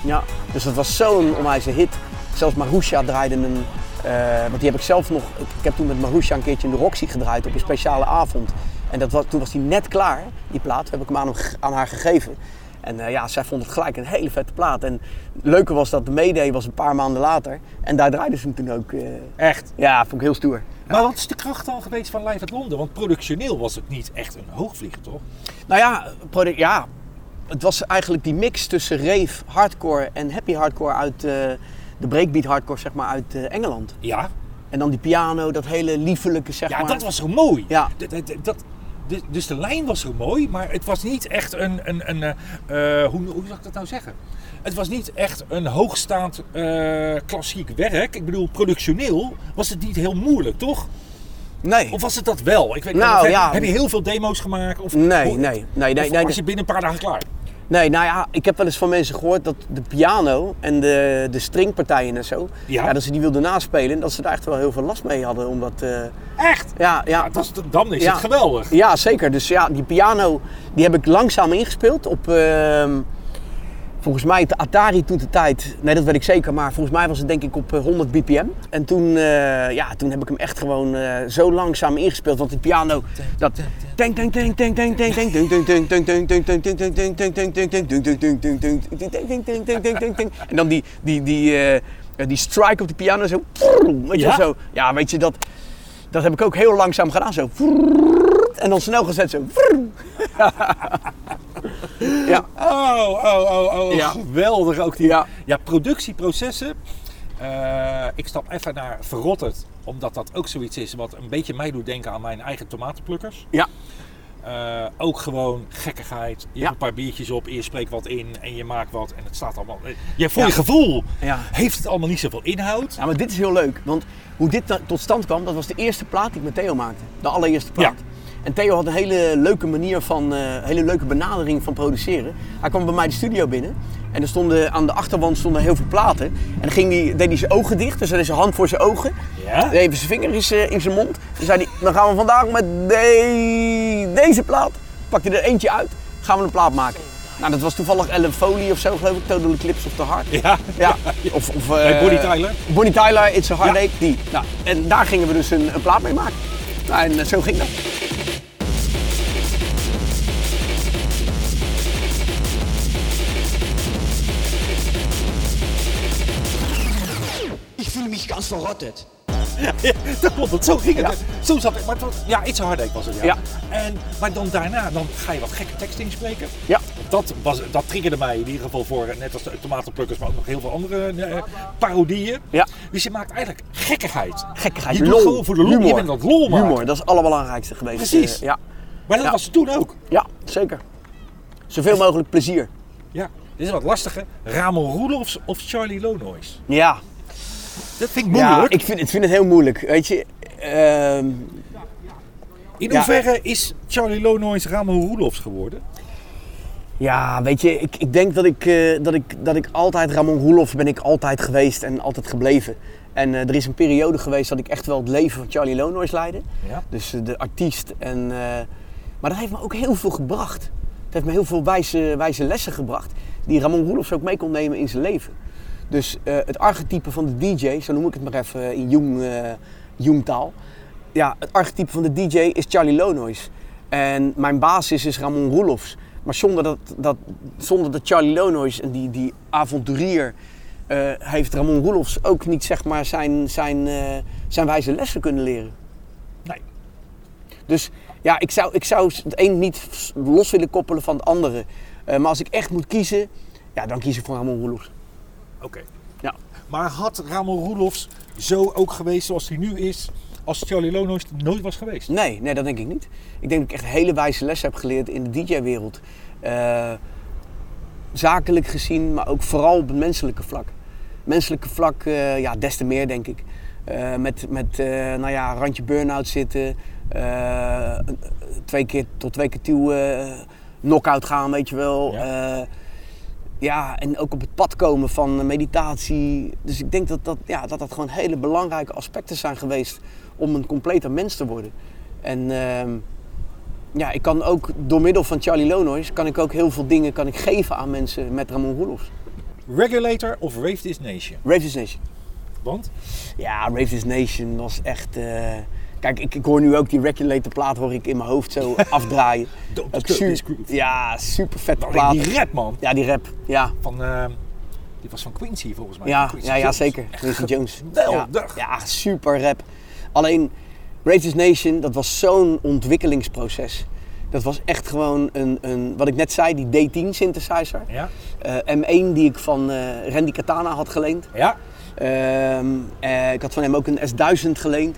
Ja, dus dat was zo'n onwijze hit. Zelfs Marusha draaide een, eh, want die heb ik zelf nog, ik heb toen met Marusha een keertje in de Roxy gedraaid op een speciale avond. En dat was, toen was die net klaar, die plaat, heb ik hem aan, hem aan haar gegeven. En eh, ja, zij vond het gelijk een hele vette plaat. En het leuke was dat de Mayday was een paar maanden later. En daar draaiden ze hem toen ook. eh, Echt. ja, vond ik heel stoer. Maar wat is de kracht dan geweest van Live at Londen? Want productioneel was het niet echt een hoogvlieger, toch? Nou ja, ja, het was eigenlijk die mix tussen rave, hardcore en happy hardcore uit eh, de breakbeat hardcore zeg maar uit Engeland. Ja. En dan die piano, dat hele liefelijke zeg Ja, maar. dat was zo mooi. Ja. Dat, dat, dat, dus- dus de lijn was zo mooi, maar het was niet echt een, een, een eh, eh, hoe, hoe zou ik dat nou zeggen? Het was niet echt een hoogstaand eh, klassiek werk. Ik bedoel, productioneel was het niet heel moeilijk, toch? Nee. Of was het dat wel? Ik weet Nou, niet. Heb, ja. heb je heel veel demo's gemaakt? Of, Nee, hoe- nee, nee, nee, of nee, was je binnen een paar dagen klaar? Nee, nou ja, ik heb wel eens van mensen gehoord dat de piano en de, de stringpartijen en zo, Ja. ja. dat ze die wilden naspelen en dat ze daar echt wel heel veel last mee hadden. Omdat, eh, Echt? ja, ja, Ja, dat is, dan is Ja. het geweldig. ja, zeker. Dus ja, die piano die heb ik langzaam ingespeeld op, ehm, volgens mij de Atari toen de tijd, nee dat weet ik zeker, maar volgens mij was het denk ik op eh, 100 bpm. En toen, eh, ja, toen heb ik hem echt gewoon eh, zo langzaam ingespeeld, want die piano, dat... En dan die, die, die, eh, die strike op de piano zo, weet je zo. Ja, weet je, dat, dat heb ik ook heel langzaam gedaan, zo. En dan snel gezet, zo. Ja, Oh, oh, oh, oh. Ja. Geweldig ook die Ja. ja, productieprocessen. Eh, ik stap even naar Verrotterd, omdat dat ook zoiets is wat een beetje mij doet denken aan mijn eigen tomatenplukkers. ja, Eh, ook gewoon gekkigheid. Je Ja. hebt een paar biertjes op, je spreekt wat in en je maakt wat en het staat allemaal. Je, voor Ja. je gevoel Ja. heeft het allemaal niet zoveel inhoud. Ja, maar dit is heel leuk. Want hoe dit tot stand kwam, dat was de eerste plaat die ik met Theo maakte. De allereerste plaat. En Theo had een hele leuke manier van, eh hele leuke benadering van produceren. Hij kwam bij mij de studio binnen. En er stonden, aan de achterwand stonden heel veel platen. En dan ging die, deed hij zijn ogen dicht, dus hij deed zijn hand voor zijn ogen. Ja? Even zijn vinger in zijn, in zijn mond. Dan zei hij, dan gaan we vandaag met de- deze plaat. Pakte hij er eentje uit, gaan we een plaat maken. Nou, dat was toevallig Ellen Foley of zo, geloof ik. Total Eclipse of the Heart. Ja. Ja, of, of eh, Bonnie Tyler. Bonnie Tyler, It's a Heartache, die. Nou, en daar gingen we dus een, een plaat mee maken. Nou, en eh, zo ging dat. Ganz verrottet. Ja, dat klopt, want zo ging het. Zo zat ik. Maar het was, ja, iets harder was het. Ja. Ja. En, maar dan daarna dan ga je wat gekke teksten inspreken. Ja. Dat, was, dat triggerde mij in ieder geval voor, net als de tomatenplukkers, maar ook nog heel veel andere eh, parodieën. Ja. Dus je maakt eigenlijk gekkigheid. Gekkigheid, Je doet lol, gewoon voor de lol. Je humor. bent dat lol maken. Humor, dat is het allerbelangrijkste geweest. Precies. Eh, ja. Maar dat Ja. was het toen ook. ja, zeker. Zoveel mogelijk plezier. Ja. Dit is wat lastiger. Ramon Roelofs of Charlie Lonois? Ja, Dat vind ik ja ik, vind, ik vind het heel moeilijk. Weet je, ehm, In ja. hoeverre is Charlie Lonois Ramon Roelofs geworden? ja, weet je, ik, ik denk dat ik, eh, dat, ik, dat ik altijd, Ramon Roelof ben ik altijd geweest en altijd gebleven. En eh, er is een periode geweest dat ik echt wel het leven van Charlie Lonois leidde. Ja. Dus eh, de artiest. En, eh, maar dat heeft me ook heel veel gebracht. Het heeft me heel veel wijze, wijze lessen gebracht. Die Ramon Roelofs ook mee kon nemen in zijn leven. Dus eh, het archetype van de DJ, zo noem ik het maar even in Jung, eh, Jungtaal. Ja, het archetype van de DJ is Charlie Lonois. En mijn basis is Ramon Roelofs. Maar zonder dat, dat, zonder dat Charlie Lonois en die, die avonturier eh, heeft Ramon Roelofs ook niet zeg maar, zijn, zijn, zijn wijze lessen kunnen leren. Nee. Dus ja, ik zou, ik zou het een niet los willen koppelen van het andere. Maar als ik echt moet kiezen, ja, dan kies ik voor Ramon Roelofs. Oké. Ja. Maar had Ramon Roelofs zo ook geweest zoals hij nu is, als Charlie Lonois er nooit was geweest? Nee, nee, dat denk ik niet. Ik denk dat ik echt hele wijze lessen heb geleerd in de DJ-wereld. Eh, zakelijk gezien, maar ook vooral op het menselijke vlak. Menselijke vlak, eh, ja, des te meer denk ik. Eh, met met nou ja, randje burn-out zitten. twee keer tot twee keer toe knock-out gaan, weet je wel. Ja. Ja. en ook op het pad komen van meditatie. Dus ik denk dat dat, ja, dat dat gewoon hele belangrijke aspecten zijn geweest om een completer mens te worden. En ehm, ja, ik kan ook door middel van Charlie Lonois kan ik ook heel veel dingen kan ik geven aan mensen met Ramon Roelofs. Regulator of Rave This Nation? Rave This Nation. Want? Ja, Rave This Nation was echt... eh, Kijk, ik, ik hoor nu ook die Regulator plaat hoor ik in mijn hoofd zo afdraaien. Don't Ook disturb su- this groove. Ja, super vette plaat. die rap man. Ja, die rap. Ja, Van, eh, die was van Quincy volgens mij. ja, Quincy ja, zeker. Quincy Jones. geweldig. Ja, ja, super rap. Alleen, Rave This Nation, dat was zo'n ontwikkelingsproces. Dat was echt gewoon een, een, wat ik net zei, die D10 synthesizer. Ja? Eh, M1 die ik van eh, Randy Katana had geleend. Ja? Ehm, eh, ik had van hem ook een S1000 geleend.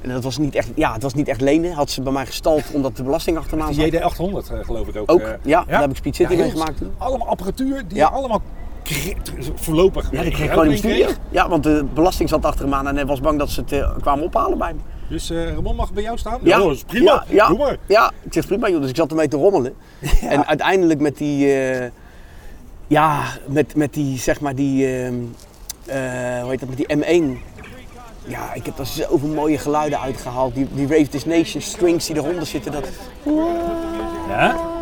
En dat was niet echt, ja, het was niet echt lenen. Had ze bij mij gestald omdat de belasting achter me aan zat. JD800 eh, geloof ik ook. Ook, eh. ja, daar heb ik Speed City mee gemaakt. Allemaal apparatuur die allemaal voorlopig Ja, die kreeg ik gewoon. Ja, want de belasting zat achter me aan en hij was bang dat ze het eh, kwamen ophalen bij me. Dus eh Ramon mag bij jou staan? Ja, dat is prima. Ja, ja, Doe maar. ja, ik zeg prima joh. Dus ik zat ermee te rommelen. En uiteindelijk met die, ja, met, met die, zeg maar die, ehm, eh, hoe heet dat, met die M1. Ja, ik heb daar zoveel mooie geluiden uitgehaald. Die, die Rave This Nation strings die eronder zitten. Dat, Ja?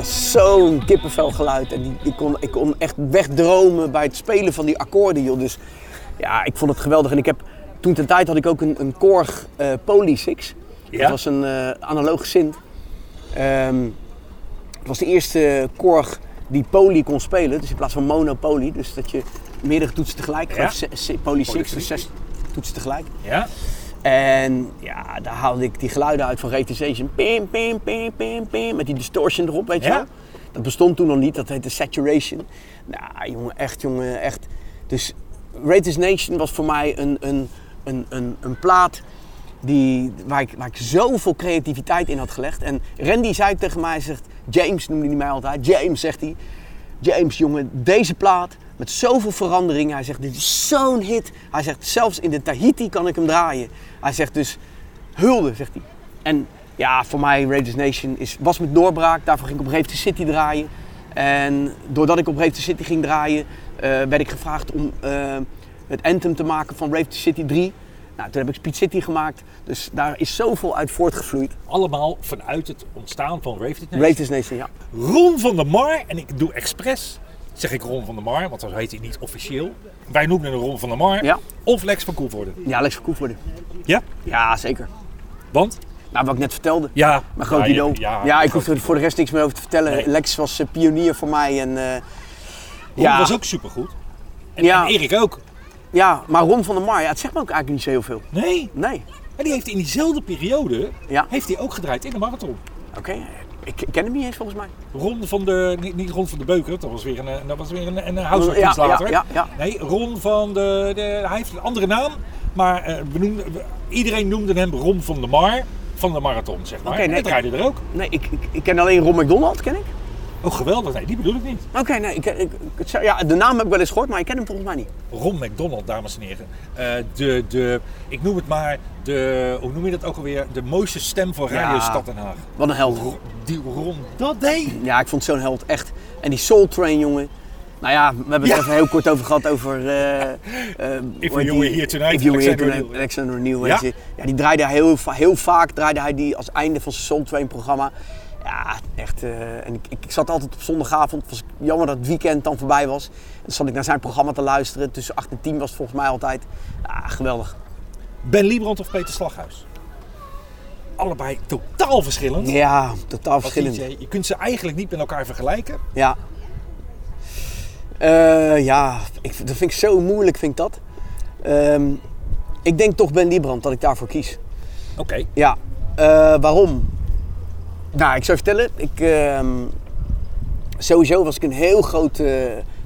was zo'n kippenvelgeluid. En die, ik, kon, ik kon echt wegdromen bij het spelen van die akkoorden joh. Dus ja, ik vond het geweldig. En ik heb, toen ten tijd had ik ook een, een Korg eh Poly 6. Ja? Dat was een eh analoge synth. Ehm, het was de eerste Korg die poly kon spelen. Dus in plaats van monopoly. Dus dat je meerdere toetsen tegelijk. Ja. Poly 6, Poly dus zes toetsen tegelijk. Ja? En ja, daar haalde ik die geluiden uit van Retization. Pim, pim, pim, pim, pim. Met die distortion erop, weet je Ja. wel. Dat bestond toen nog niet, dat heette Saturation. Nou, jongen, echt, jongen, echt. Dus Ratis Nation was voor mij een, een, een, een, een plaat die, waar, ik, waar ik zoveel creativiteit in had gelegd. En Randy zei tegen mij, zegt, James noemde hij mij altijd. James, zegt hij. James, jongen, deze plaat met zoveel veranderingen. Hij zegt, dit is zo'n hit. Hij zegt, zelfs in de Tahiti kan ik hem draaien. Hij zegt dus, hulde, zegt hij. En ja, voor mij, Raiders Nation is, was met doorbraak. Daarvoor ging ik op Rave City draaien. En doordat ik op Rave City ging draaien, eh, werd ik gevraagd om eh, het anthem te maken van Rave City 3. Nou, toen heb ik Speed City gemaakt. Dus daar is zoveel uit voortgevloeid. Allemaal vanuit het ontstaan van Rave Nation. Raiders Nation, ja. Ron van der Mar, en ik doe expres, zeg ik Ron van der Mar, want dat heet hij niet officieel. Wij noemen hem Ron van der Mar. Ja. Of Lex van Koevoorde. Ja, Lex van Koevoorde. Ja? Ja, zeker. Want? Nou, wat ik net vertelde. Ja. Mijn groot ja, idool. Ja, ik hoef er voor de rest niks meer over te vertellen. Nee. Lex was eh, pionier voor mij. En, Ron ja, was ook supergoed. En, Ja. en Erik ook. Ja, maar Ron van der Mar, ja, het zegt me ook eigenlijk niet zo heel veel. Nee. Nee, En die heeft in diezelfde periode, Ja. heeft hij ook gedraaid in de marathon. oké. Ik, ik ken hem niet eens volgens mij. Ron van de, niet, niet Ron van de Beuker, dat was weer een, eh, dat was weer een, een Ja, later. ja, ja. Nee, Ron van de, de, hij heeft een andere naam, maar eh, we noemden, we- iedereen noemde hem Ron van de Mar van de marathon, zeg maar. En nee, hij draaide er ook. Nee, ik, ik, ik ken alleen Ron McDonald, ken ik. Oh, geweldig. Nee, die bedoel ik niet. Oké, nee, ik, ik, ik- ja, de naam heb ik wel eens gehoord, maar ik ken hem volgens mij niet. Ron McDonald, dames en heren. Eh, de, de, ik noem het maar, de, hoe noem je dat ook alweer? De mooiste stem voor Radio Ja. Stad Den Haag. Wat een held. Die Ron, dat deed. Ja, ik vond zo'n held echt. En die Soul Train, jongen. Nou ja, we hebben het Ja. even heel kort over gehad over... eh, eh, If you were here tonight, If you were here Alexander tonight, O'Neill. Alexander O'Neill, Ja. Ja, die draaide heel, heel vaak draaide hij die als einde van zijn Soul Train programma. Ja, echt. eh, en ik, ik, ik zat altijd op zondagavond. Het was jammer dat het weekend dan voorbij was. En dan zat ik naar zijn programma te luisteren. Tussen 8 en 10 was het volgens mij altijd. Ja, geweldig. Ben Liebrand of Peter Slaghuis? Allebei totaal verschillend. Ja, totaal verschillend. Je kunt ze eigenlijk niet met elkaar vergelijken. Ja. Eh, ja, ik, dat vind ik zo moeilijk, vind ik dat. Ehm, ik denk toch Ben Liebrand dat ik daarvoor kies. Oké. Ja, eh, waarom? Nou, ik zou vertellen. Ik, ehm, sowieso was ik een heel groot... eh,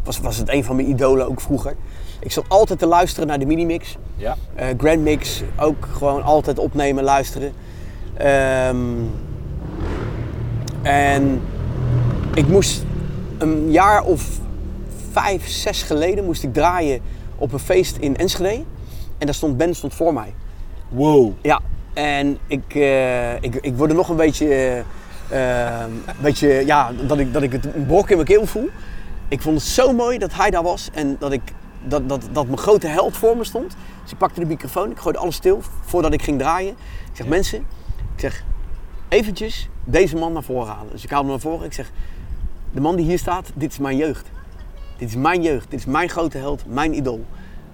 was, was het een van mijn idolen ook vroeger. Ik zat altijd te luisteren naar de minimix. Ja. Eh Grand Mix ook gewoon altijd opnemen, luisteren. Ehm, en ik moest een jaar of vijf, zes geleden moest ik draaien op een feest in Enschede. En daar stond Ben stond voor mij. Wow. Ja, en ik, eh, ik, ik word er nog een beetje, eh, eh, een beetje ja, dat ik, dat ik het een brok in mijn keel voel. Ik vond het zo mooi dat hij daar was en dat, ik, dat, dat, dat mijn grote held voor me stond. Dus ik pakte de microfoon, ik gooide alles stil voordat ik ging draaien. Ik zeg, mensen, ik zeg, eventjes deze man naar voren halen. Dus ik haal hem naar voren, ik zeg, de man die hier staat, dit is mijn jeugd. Dit is mijn jeugd, dit is mijn grote held, mijn idool.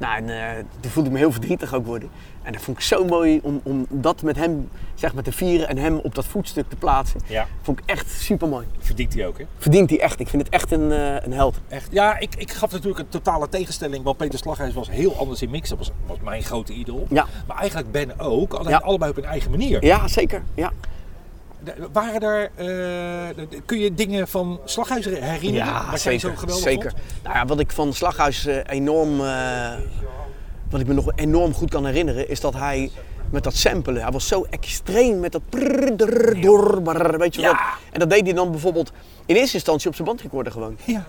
Nou, en eh, toen voelde ik me heel verdrietig ook worden. En dat vond ik zo mooi om, om dat met hem zeg maar, te vieren en hem op dat voetstuk te plaatsen. Ja. Vond ik echt super mooi. Verdient hij ook, hè? Verdient hij echt. Ik vind het echt een, eh, een held. Echt. Ja, ik, ik gaf natuurlijk een totale tegenstelling. Want Peter Slaghuis was heel anders in mixen. Dat was, was mijn grote idool. Ja. Maar eigenlijk Ben ook. Alleen Ja. allebei op hun eigen manier. Ja, zeker. Ja, Waren er, eh, de- de- kun je dingen van Slaghuis herinneren? ja zeker. zo geweldig zeker. vond? Nou ja, wat ik van Slaghuis eh, enorm, eh, wat ik me nog enorm goed kan herinneren, is dat hij met dat samplen. Hij was zo extreem met dat prrr, drrr, door, brrr, weet je wat. En dat deed hij dan bijvoorbeeld in eerste instantie op zijn bandrecorder gewoon. Ja.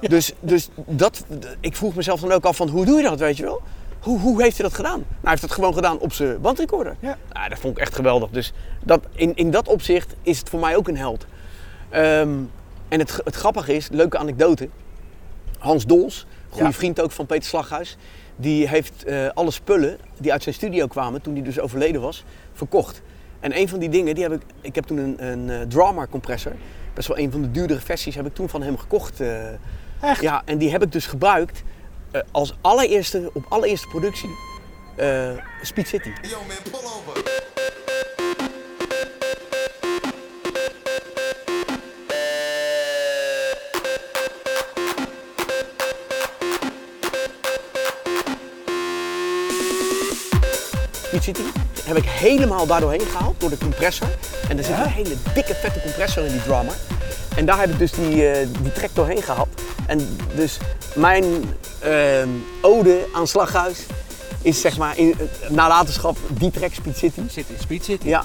Dus, dus dat, ik vroeg mezelf dan ook af van hoe doe je dat, weet je wel? Hoe, hoe heeft hij dat gedaan? Nou, hij heeft het gewoon gedaan op zijn bandrecorder. Ja. Nou, dat vond ik echt geweldig. Dus dat, in, in dat opzicht is het voor mij ook een held. Ehm, en het, het grappige is, leuke anekdote. Hans Dols, goede Ja. vriend ook van Peter Slaghuis, die heeft eh, alle spullen die uit zijn studio kwamen toen hij dus overleden was, verkocht. En een van die dingen, die heb ik, ik heb toen een, een eh, Drama compressor, best wel een van de duurdere versies, heb ik toen van hem gekocht. eh. Echt? Ja, en die heb ik dus gebruikt eh, als allereerste, op allereerste productie, eh, Speed City. Yo, man, pull over. Speed City heb ik helemaal daardoorheen gehaald door de compressor. En er zit een hele dikke vette compressor in die drummer. En daar heb ik dus die, eh, die track doorheen gehad. En dus mijn ehm, ode aan Slaghuis is zeg maar in eh, nalatenschap die track Speed City. Zit in Speed City. Ja,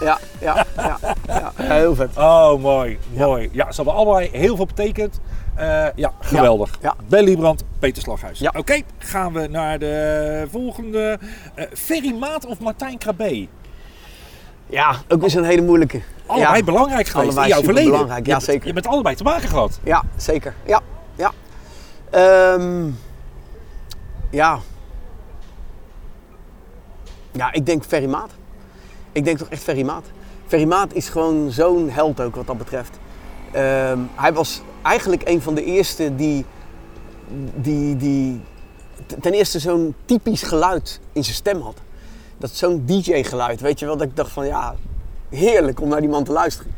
ja, ja, ja, ja, heel vet. Oh, mooi, mooi. Ja, ze hebben allebei heel veel betekend. Eh, ja, geweldig. ja. Ben Liebrand, Peter Slaghuis. Ja. Oké, gaan we naar de volgende. Eh Ferry Maat of Martijn Krabbe? Ja, ook weer zo'n hele moeilijke. Allebei ja. belangrijk geweest Allebei in jouw verleden. superbelangrijk, ja, Je zeker. Je bent allebei te maken gehad. Ja, zeker. Ja, ja. Ehm, ja. Ja, ik denk Ferry Maat. Ik denk toch echt Ferry Maat. Ferry Maat is gewoon zo'n held ook wat dat betreft. Ehm, hij was eigenlijk een van de eerste die, die, die ten eerste zo'n typisch geluid in zijn stem had. Dat zo'n DJ-geluid, weet je wel, dat ik dacht van ja, heerlijk om naar die man te luisteren.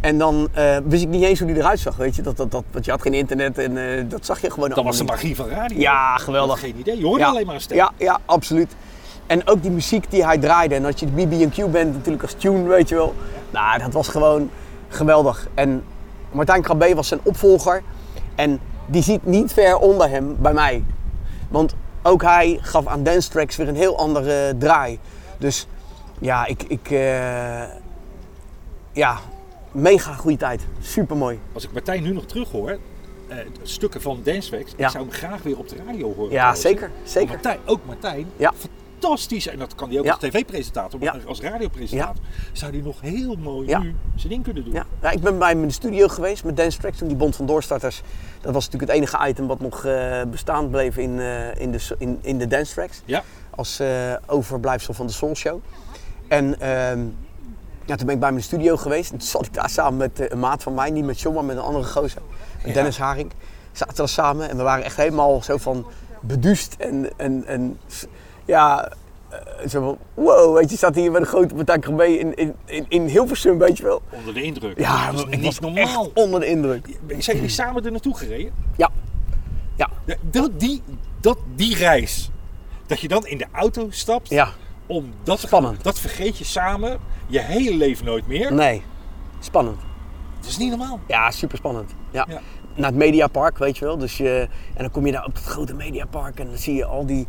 En dan eh, wist ik niet eens hoe die eruit zag, weet je. Dat, dat, dat, want je had geen internet en eh, dat zag je gewoon Dat was de magie van radio. Ja, geweldig. geen idee. Je hoorde Ja. alleen maar een stem. Ja, ja, absoluut. En ook die muziek die hij draaide. En als je de BB&Q bent natuurlijk als tune, weet je wel. Nou, dat was gewoon geweldig. En Martijn Krabbe was zijn opvolger. En die ziet niet ver onder hem bij mij. Want ook hij gaf aan dance tracks weer een heel andere draai. Dus ja, ik... ik eh, ja, mega goede tijd. Super mooi. Als ik Martijn nu nog terug hoor, eh, stukken van Dancewax, Ja. ik zou hem graag weer op de radio horen. Ja, trouwens. zeker. Zeker. Martijn, ook Martijn, Ja. Fantastisch. En dat kan hij ook Ja. als tv-presentator, maar als radiopresentator. Zou hij nog heel mooi nu zijn ding kunnen doen. Ja. ja, ik ben bij de studio geweest met Dance Tracks toen die Bond van Doorstarters. Dat was natuurlijk het enige item wat nog eh, bestaan bleef in, eh, in, de, in, in de Dance Tracks. Ja. Als eh, overblijfsel van de Soul Show. En ehm, ja, toen ben ik bij mijn studio geweest. En toen zat ik daar samen met een maat van mij, niet met John, maar met een andere gozer. Met Ja. Dennis Haring. Zaten we samen en we waren echt helemaal zo van beduust en, en, en ja, eh, zo van wow, weet je, staat hier met een grote Martijn Krabbe in, in, in, in Hilversum, weet je wel. Onder de indruk. Ja, dat is niet was normaal. echt onder de indruk. Zijn jullie samen er naartoe gereden? Ja. Ja. Ja, Dat, die, dat, die reis. Dat je dan in de auto stapt. Ja. Om dat, Spannend. dat vergeet je samen je hele leven nooit meer. Nee. Spannend. Dat is niet normaal. Ja, super spannend. Ja. Ja. Naar het Mediapark, weet je wel. Dus je, en dan kom je daar op het grote Mediapark en dan zie je al die,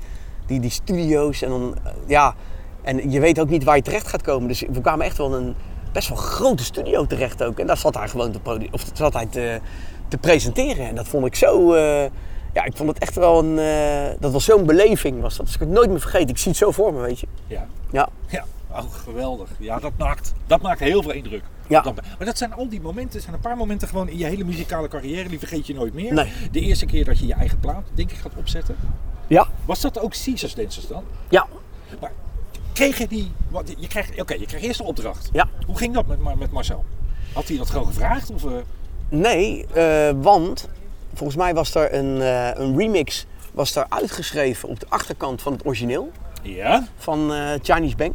die, die studio's. En dan, eh, ja. En je weet ook niet waar je terecht gaat komen. Dus we kwamen echt wel in een best wel grote studio terecht ook. En daar zat hij gewoon te, of zat hij te, te presenteren. En dat vond ik zo... eh, ja, ik vond het echt wel een... eh, dat was zo'n beleving was dat. Dus ik het nooit meer vergeten. Ik zie het zo voor me, weet je. Ja. Ja. Ja, oh, geweldig. Ja, dat maakt, dat maakt heel veel indruk. Ja. Maar dat zijn al die momenten, zijn een paar momenten gewoon in je hele muzikale carrière, die vergeet je nooit meer. Nee. De eerste keer dat je je eigen plaat, denk ik, gaat opzetten. Ja. Was dat ook Caesars Dancers dan? Ja. Maar kreeg je die, wat, je kreeg, oké, je kreeg eerst de opdracht. Ja. Hoe ging dat met, met Marcel? Had hij dat gewoon gevraagd? Of, eh, Nee, eh, want volgens mij was er een, eh, een remix was daar uitgeschreven op de achterkant van het origineel ja? van Chinese Bang.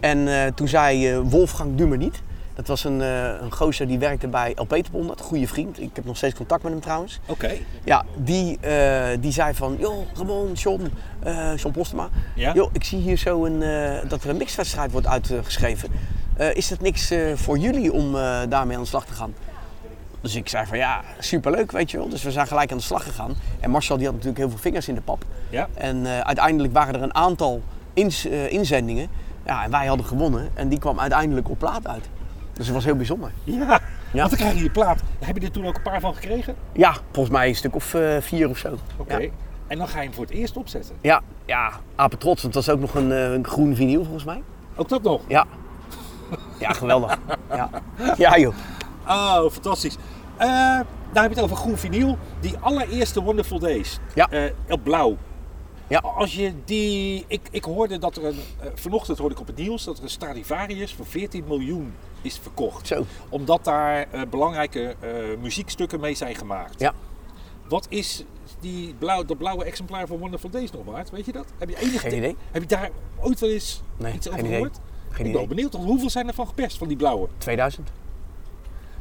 En toen zei Wolfgang Dumer niet. Dat was een, eh een gozer die werkte bij El Peterbond, een goede vriend. Ik heb nog steeds contact met hem trouwens. Oké. Ja, die, eh, die zei van, joh, Ramon, John, eh John Postema. Ja? Joh, ik zie hier zo een, dat er een mixwedstrijd wordt uitgeschreven. Is dat niks voor jullie om daarmee aan de slag te gaan? Dus ik zei van, ja, superleuk, weet je wel. Dus we zijn gelijk aan de slag gegaan. En Marcel die had natuurlijk heel veel vingers in de pap. Ja. En uiteindelijk waren er een aantal ins- inzendingen. Ja, en wij hadden gewonnen. En die kwam uiteindelijk op plaat uit. Dus dat was heel bijzonder. Ja, Ja. want dan krijg je je plaat. Heb je er toen ook een paar van gekregen? Ja, volgens mij een stuk of eh, vier of zo. Oké. Ja. En dan ga je hem voor het eerst opzetten. Ja, ja, apen trots. Want het was ook nog een, eh, een groen vinyl volgens mij. Ook dat nog? Ja. Ja, geweldig. Ja, ja joh. Oh, fantastisch. Eh daar heb je het over groen vinyl. Die allereerste Wonderful Days. Ja. Eh, op blauw. Ja. Als je die... Ik, ik hoorde dat er een... eh, vanochtend hoorde ik op het nieuws dat er een Stradivarius voor 14 miljoen is verkocht. Zo. Omdat daar eh, belangrijke eh, muziekstukken mee zijn gemaakt. Ja. Wat is die blauw, dat blauwe exemplaar van Wonderful Days nog waard? Weet je dat? Heb je enige Geen idee. Heb je daar ooit wel eens Nee, iets geen over idee. gehoord? Geen ik ben wel idee. benieuwd, want hoeveel zijn er van geperst van die blauwe? 2000.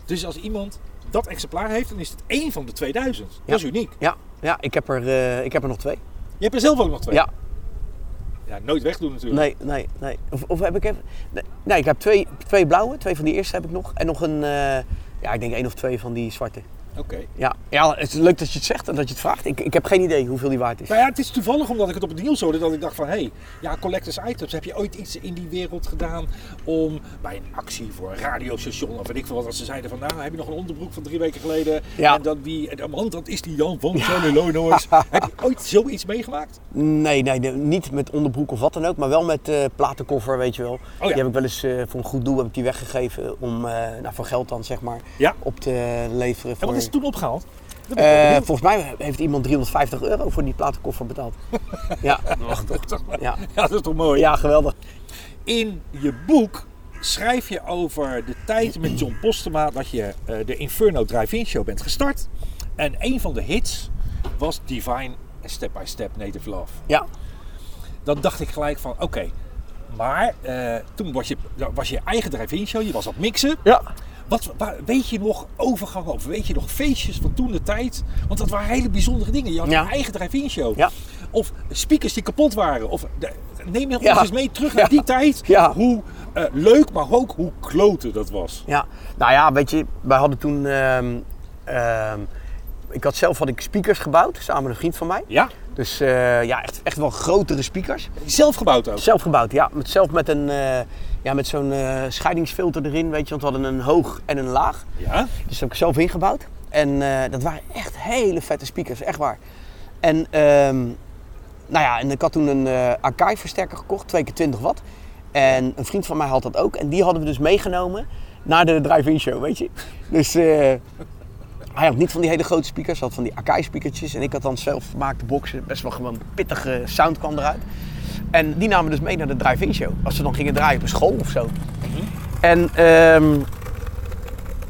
Dus als iemand dat exemplaar heeft, dan is het één van de 2000. Dat is uniek. Ja, ja ik, heb er, ik heb er nog twee. Je hebt er zelf ook nog twee. Ja, Ja, nooit wegdoen natuurlijk. nee, nee, nee. Of, of heb ik even... Nee, nee, ik heb twee, twee blauwe. Twee van die eerste heb ik nog. En nog een, eh, ja, ik denk één of twee van die zwarte. Oké. Ja, ja, het is leuk dat je het zegt en dat je het vraagt. Ik, ik heb geen idee hoeveel die waard is. Nou ja, het is toevallig omdat ik het op het nieuws hoorde dat ik dacht van... hé, hey, ja, collectors items. Heb je ooit iets in die wereld gedaan om bij een actie voor een radiostation... of weet ik veel wat, dat ze zeiden van... nou, heb je nog een onderbroek van drie weken geleden... Ja. en dan die, en, want dat is die Jan van Cellulonois. heb je ooit zoiets meegemaakt? Nee, nee, nee, niet met onderbroek of wat dan ook, maar wel met eh platenkoffer, weet je wel. ja. Die heb ik wel eens eh, voor een goed doel heb ik die weggegeven om, eh, nou, voor geld dan zeg maar, Ja. op te leveren. En Voor... is toen opgehaald? Eh, volgens mij heeft iemand 350 euro voor die platenkoffer betaald. ja, ja. Ja, dat is toch mooi? ja, geweldig. In je boek schrijf je over de tijd met John Postema dat je eh, de Inferno Drive-In Show bent gestart. En een van de hits was Divine Step by Step Native Love. Ja, Dan dacht ik gelijk van oké, maar eh, toen was je, was je eigen Drive-In Show, je was aan het mixen. ja. Wat, waar- weet je nog overgangen of weet je nog feestjes van toen de tijd? Want dat waren hele bijzondere dingen. Je had Ja. je eigen drive-in show. Ja. Of speakers die kapot waren. Of, neem je ons Ja. eens mee terug naar die tijd. Hoe eh, leuk, maar ook hoe kloten dat was. Ja, nou ja, weet je, wij hadden toen. ehm, ehm, ik had zelf had ik speakers gebouwd, samen met een vriend van mij. Ja? Dus eh, ja, echt, echt wel grotere speakers. Zelf gebouwd ook. Zelf gebouwd, ja. Met, zelf met, een, eh, ja, met zo'n eh, scheidingsfilter erin, weet je. Want we hadden een hoog en een laag. Ja? Dus dat heb ik zelf ingebouwd. En eh, dat waren echt hele vette speakers, echt waar. En, ehm, nou ja, en ik had toen een eh Akai versterker gekocht, 2 keer 20 watt. En een vriend van mij had dat ook. En die hadden we dus meegenomen naar de drive-in show, weet je. Dus hij had niet van die hele grote speakers, hij had van die Akai speakertjes. En ik had dan zelf gemaakte boxen, best wel gewoon pittige sound kwam eruit. En die namen dus mee naar de drive-in show. Als ze dan gingen draaien op een school of zo. En ehm,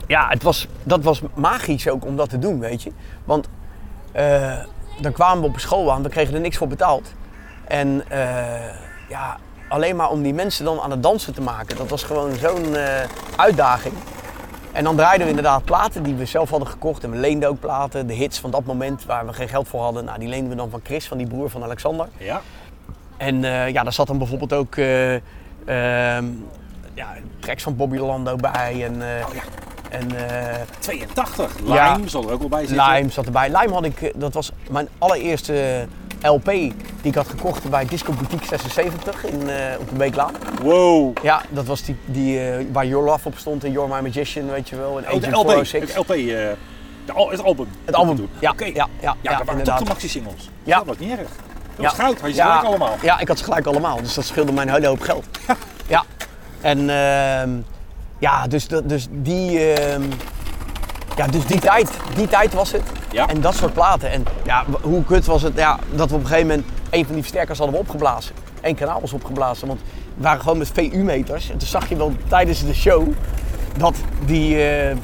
ja, het was, dat was magisch ook om dat te doen, weet je. Want eh, dan kwamen we op een school aan, we kregen er niks voor betaald. En eh, ja, alleen maar om die mensen dan aan het dansen te maken, dat was gewoon zo'n eh, uitdaging. En dan draaiden we inderdaad platen die we zelf hadden gekocht. En we leenden ook platen, de hits van dat moment waar we geen geld voor hadden. Nou, die leenden we dan van Chris, van die broer van Alexander. Ja. En eh, ja, daar zat dan bijvoorbeeld ook ehm, ja, tracks van Bobby Lando bij. En, eh, en eh, 82. Lime Ja. zal er ook wel bij zitten. Lime zat erbij. Lime had ik, dat was mijn allereerste LP die ik had gekocht bij Disco Boutique 76 in, eh, op de Beeklaan. Wow. Ja, dat was die, die waar Your Love op stond en You're My Magician, weet je wel. En Oh, de LP. 406. Het LP. de het album. Het album. Ja, Oké. ja, ja, Ja, ja, dat waren toch de maxi-singles. Ja. Dat was niet erg. Dat was goud. Had je ze ja, gelijk allemaal. Ja, ik had ze gelijk allemaal. Dus dat scheelde mij een hele hoop geld. ja. En ehm, ja, dus, dat- dus die... ehm, ja, dus die tijd, die tijd was het. Ja. En dat soort platen. En ja, hoe kut was het ja, dat we op een gegeven moment een van die versterkers hadden we opgeblazen. Eén kanaal was opgeblazen, want we waren gewoon met VU-meters. En toen zag je wel tijdens de show dat die, eh,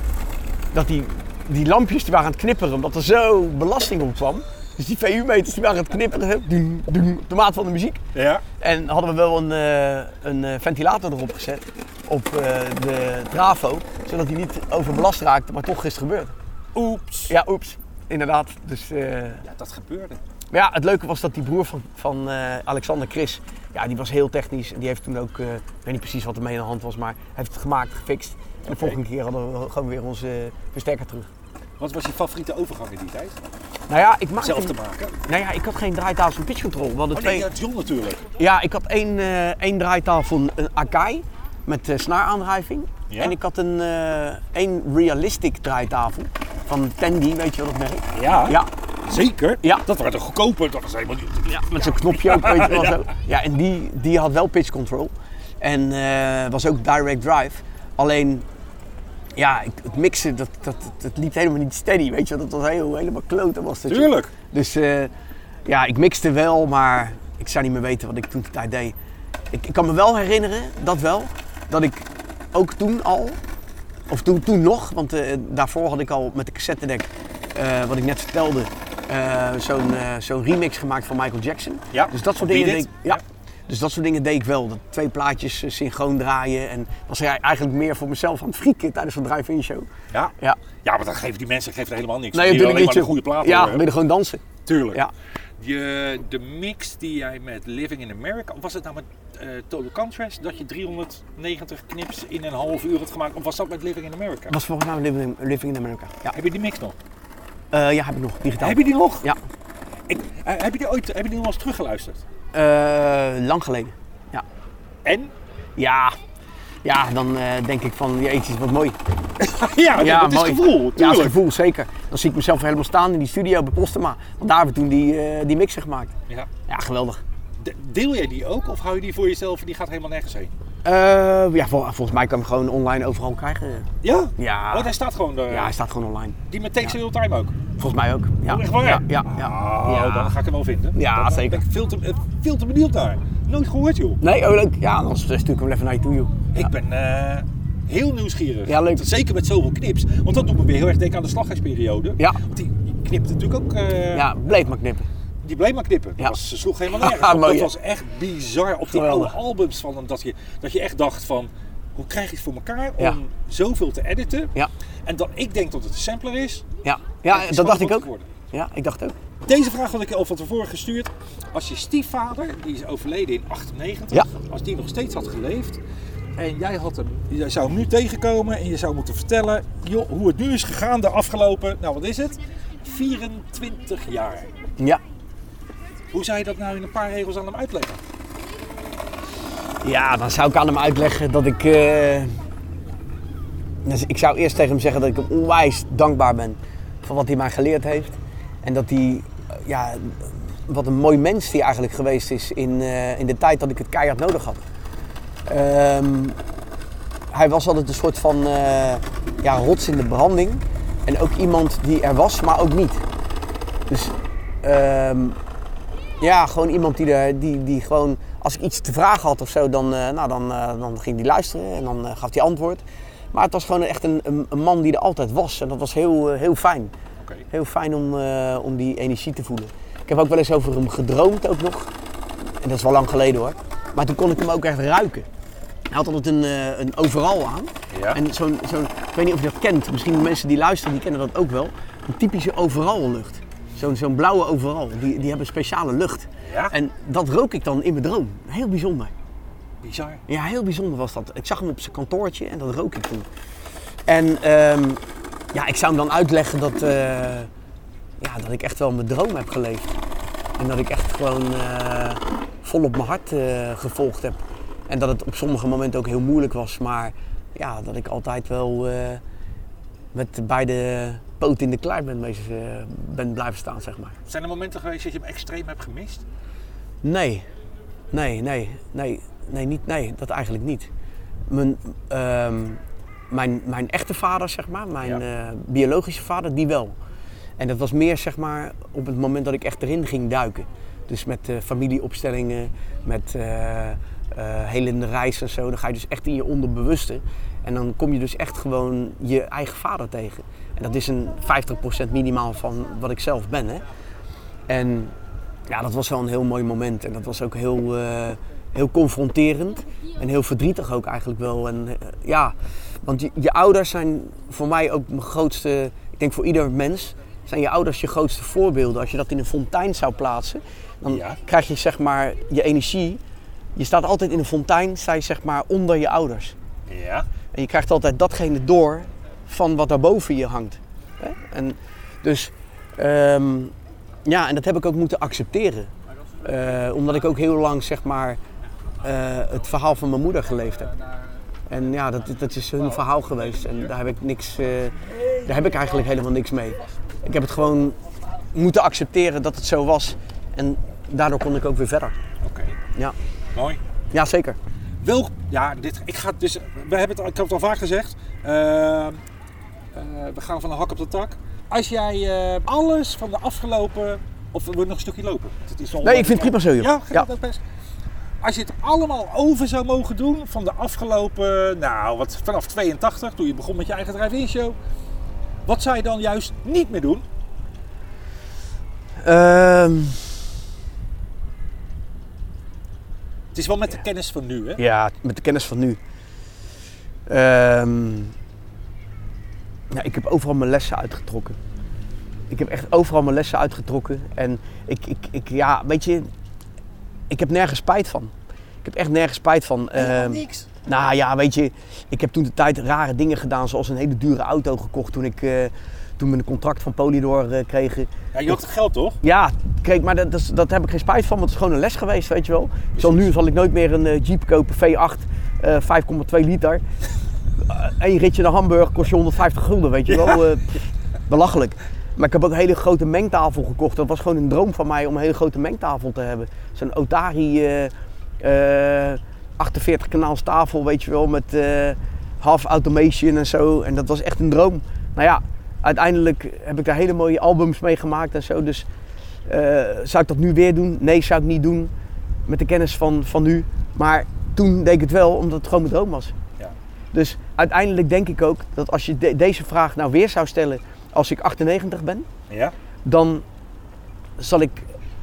dat die, die lampjes die waren aan het knipperen, omdat er zo belasting op kwam. Dus die VU-meters die waren het knipperen, doen, doen, op de maat van de muziek. Ja. En hadden we wel een, eh, een eh, ventilator erop gezet, op eh, de trafo, zodat hij niet overbelast raakte, maar toch is het gebeurd. Oeps. Ja, oeps, inderdaad. Dus, Ja, dat gebeurde. maar ja, het leuke was dat die broer van, van Alexander, Chris, ja, die was heel technisch. En die heeft toen ook, ik weet niet precies wat er mee aan de hand was, maar heeft het gemaakt, gefixt. En de volgende keer hadden we gewoon weer onze versterker terug. Wat was je favoriete overgang in die tijd? Nou ja, ik maakte... zelf te maken? Nou ja, ik had geen draaitafel en pitch control. We hadden Oh twee... nee, John natuurlijk. Ja, ik had één, eh, één draaitafel, een Akai met eh, snaaraandrijving. Ja. En ik had een eh, één realistic draaitafel van Tandy, weet je wel dat merk? Ja, Ja, zeker. Ja. Dat werd er goedkoper. Dat was helemaal niet... ja met zo'n knopje ook, weet je wel Ja. zo. Ja, en die, die had wel pitch control. En was ook direct drive. Alleen, ja, het mixen, dat, dat, dat, liep helemaal niet steady, weet je. Dat was heel, helemaal kloten was joh. Tuurlijk. Dus eh, ja, ik mixte wel, maar ik zou niet meer weten wat ik toen de tijd deed. Ik, ik kan me wel herinneren, dat wel, dat ik ook toen al, of toen, toen nog, want eh, daarvoor had ik al met de cassettedek, eh wat ik net vertelde, zo'n zo'n remix gemaakt van Michael Jackson. Ja, Dus dat soort dingen ja. Dus dat soort dingen deed ik wel. Dat twee plaatjes eh, synchroon draaien. En was er eigenlijk meer voor mezelf aan het frieken tijdens zo'n drive-in show. Ja. Ja. ja, maar dan geven die mensen geven er helemaal niks. Nee, die willen alleen maar een goede plaat Ja, horen. wil je gewoon dansen. Tuurlijk. Ja. Je, de mix die jij met Living in America, of was het nou met eh, Total Contrast dat je 390 knips in een half uur had gemaakt? Of was dat met Living in America? Dat was volgens mij Living in, Living in America. Ja. Heb je die mix nog? Eh, ja, heb ik nog. Digitaal. Heb je die nog? Ja. Ik, heb je die ooit heb je die nog eens teruggeluisterd? Eh, lang geleden. Ja. En? Ja. Ja, dan eh, denk ik van, jeetje, wat mooi. ja, ja, dat is mooi. gevoel. Ja, het gevoel, zeker. Dan zie ik mezelf helemaal staan in die studio bij Postema. Want daar hebben we toen die, eh, die mixer gemaakt. Ja. Ja, geweldig. De- Deel jij die ook of hou je die voor jezelf en die gaat helemaal nergens heen? Eh, ja, vol- volgens mij kan je hem gewoon online overal krijgen. Ja? Ja. Oh, hij staat gewoon daar. Ja, hij staat gewoon online. Die met Takes Real Time ook? Volgens mij ook. Ja, Oh, echt waar? Ja, ja, ja. Oh, Ja. dan ga ik hem wel vinden. Ja, Dan- dan zeker. ben ik veel te, eh, veel te benieuwd naar. Nooit gehoord, joh. Nee, oh leuk. Ja, dan stuur ik hem even naar je toe, joh. Ik ben eh, heel nieuwsgierig. Ja, leuk. Zeker met zoveel knips. Want dat doet me weer heel erg denken aan de slaghuisperiode. Ja. Want die, knipte natuurlijk ook... eh, Ja, bleef maar knippen. Die bleef maar knippen. Dat Ja. was, ze sloeg helemaal nergens Dat was echt bizar. Op die Geweldig. oude albums van hem. Dat je, dat je echt dacht van... Hoe krijg je het voor elkaar om Ja. zoveel te editen? Ja, En dat ik denk dat het een sampler is. ja. ja is dat dacht ik ook. geworden. Ja, ik dacht ook. Deze vraag had ik al van tevoren gestuurd. Als je stiefvader, die is overleden in 98, Ja. als die nog steeds had geleefd en jij, had hem, jij zou hem nu tegenkomen en je zou moeten vertellen joh, hoe het nu is gegaan de afgelopen, nou wat is het, 24 jaar. Ja. Hoe zou je dat nou in een paar regels aan hem uitleggen? Ja, dan zou ik aan hem uitleggen dat ik. eh, dus ik zou eerst tegen hem zeggen dat ik hem onwijs dankbaar ben voor wat hij mij geleerd heeft. En dat hij, eh, ja, wat een mooi mens die eigenlijk geweest is in, eh, in de tijd dat ik het keihard nodig had. Ehm, hij was altijd een soort van eh, ja, rots in de branding. En ook iemand die er was, maar ook niet. Dus ehm, ja, gewoon iemand die, er, die, die gewoon, als ik iets te vragen had of zo, dan, eh, nou, dan, eh, dan ging hij luisteren en dan eh, gaf hij antwoord. Maar het was gewoon echt een, een, een man die er altijd was en dat was heel, heel fijn. Heel fijn om, om die energie te voelen. Ik heb ook wel eens over hem gedroomd ook nog. En dat is wel lang geleden hoor. Maar toen kon ik hem ook echt ruiken. Hij had altijd een, een overal aan. Ja. En zo'n, zo'n, ik weet niet of je dat kent, misschien de mensen die luisteren, die kennen dat ook wel. Een typische overal lucht. Zo'n, zo'n blauwe overal, die, die hebben speciale lucht. Ja? En dat rook ik dan in mijn droom. Heel bijzonder. Bizar. Ja, heel bijzonder was dat. Ik zag hem op zijn kantoortje en dat rook ik toen. En ehm, ja, ik zou hem dan uitleggen dat, eh, ja, dat ik echt wel mijn droom heb geleefd. En dat ik echt gewoon eh, vol op mijn hart eh, gevolgd heb. En dat het op sommige momenten ook heel moeilijk was. Maar ja, dat ik altijd wel met beide poten in de klei ben, eh, ben blijven staan, zeg maar. Zijn er momenten geweest dat je hem extreem hebt gemist? Nee, nee, nee, nee, nee, niet, nee dat eigenlijk niet. Mijn, ehm, mijn, mijn echte vader, zeg maar, mijn Ja. eh, biologische vader, die wel. En dat was meer, zeg maar, op het moment dat ik echt erin ging duiken. Dus met eh, familieopstellingen, met helende reizen en zo. Dan ga je dus echt in je onderbewuste. En dan kom je dus echt gewoon je eigen vader tegen. En dat is een 50% minimaal van wat ik zelf ben. Hè? En ja, dat was wel een heel mooi moment. En dat was ook heel, eh, heel confronterend. En heel verdrietig ook eigenlijk wel. En, eh, ja, want je, je ouders zijn voor mij ook mijn grootste... Ik denk voor ieder mens zijn je ouders je grootste voorbeelden. Als je dat in een fontein zou plaatsen, dan Ja. krijg je zeg maar je energie. Je staat altijd in een fontein, sta je zeg maar onder je ouders. Ja. En je krijgt altijd datgene door van wat daar boven je hangt. Hè? En dus ehm, Ja, en dat heb ik ook moeten accepteren. Eh, omdat ik ook heel lang, zeg maar, eh, het verhaal van mijn moeder geleefd heb. En ja, dat, dat is hun verhaal geweest. En daar heb ik niks, eh, daar heb ik eigenlijk helemaal niks mee. Ik heb het gewoon moeten accepteren dat het zo was. En daardoor kon ik ook weer verder. Oké, Ja, mooi. ja zeker. Welk, ja, dit, ik ga dus, we hebben het, ik heb het al vaak gezegd. Eh, we gaan van de hak op de tak. Als jij eh, alles van de afgelopen, of we nog een stukje lopen. Het is al, Nee, ik vind het prima zo, joh. Ja, Ja. dat best. Als je het allemaal over zou mogen doen van de afgelopen, nou, wat, vanaf 82, toen je begon met je eigen drive-in show. Wat zou je dan juist niet meer doen? Ehm, Het is wel met de kennis van nu, hè? Ja, met de kennis van nu. Ehm, ja, ik heb overal mijn lessen uitgetrokken. Ik heb echt overal mijn lessen uitgetrokken. En ik, ik, ik ja, weet je, ik heb nergens spijt van. Ik heb echt nergens spijt van. Ehm, niks. nou ja, weet je, ik heb toen de tijd rare dingen gedaan, zoals een hele dure auto gekocht toen ik, eh, toen we een contract van Polydor eh, kregen. Ja, je had het geld toch? Ja, kijk, maar dat, dat, heb ik geen spijt van, want het is gewoon een les geweest, weet je wel. Zal, nu zal ik nooit meer een eh, Jeep kopen, V8, eh 5,2 liter. Eén ritje naar Hamburg kost je 150 gulden, weet je wel. eh, belachelijk. Maar ik heb ook een hele grote mengtafel gekocht. Dat was gewoon een droom van mij om een hele grote mengtafel te hebben. Zo'n Otari eh, eh, 48 kanaals tafel, weet je wel, met eh, half automation en zo. En dat was echt een droom. Nou ja, uiteindelijk heb ik daar hele mooie albums mee gemaakt en zo. Dus eh, zou ik dat nu weer doen? Nee, zou ik niet doen. Met de kennis van, van nu. Maar toen deed ik het wel, omdat het gewoon mijn droom was. Dus uiteindelijk denk ik ook dat als je de- deze vraag nou weer zou stellen als ik 98 ben, Ja. dan zal ik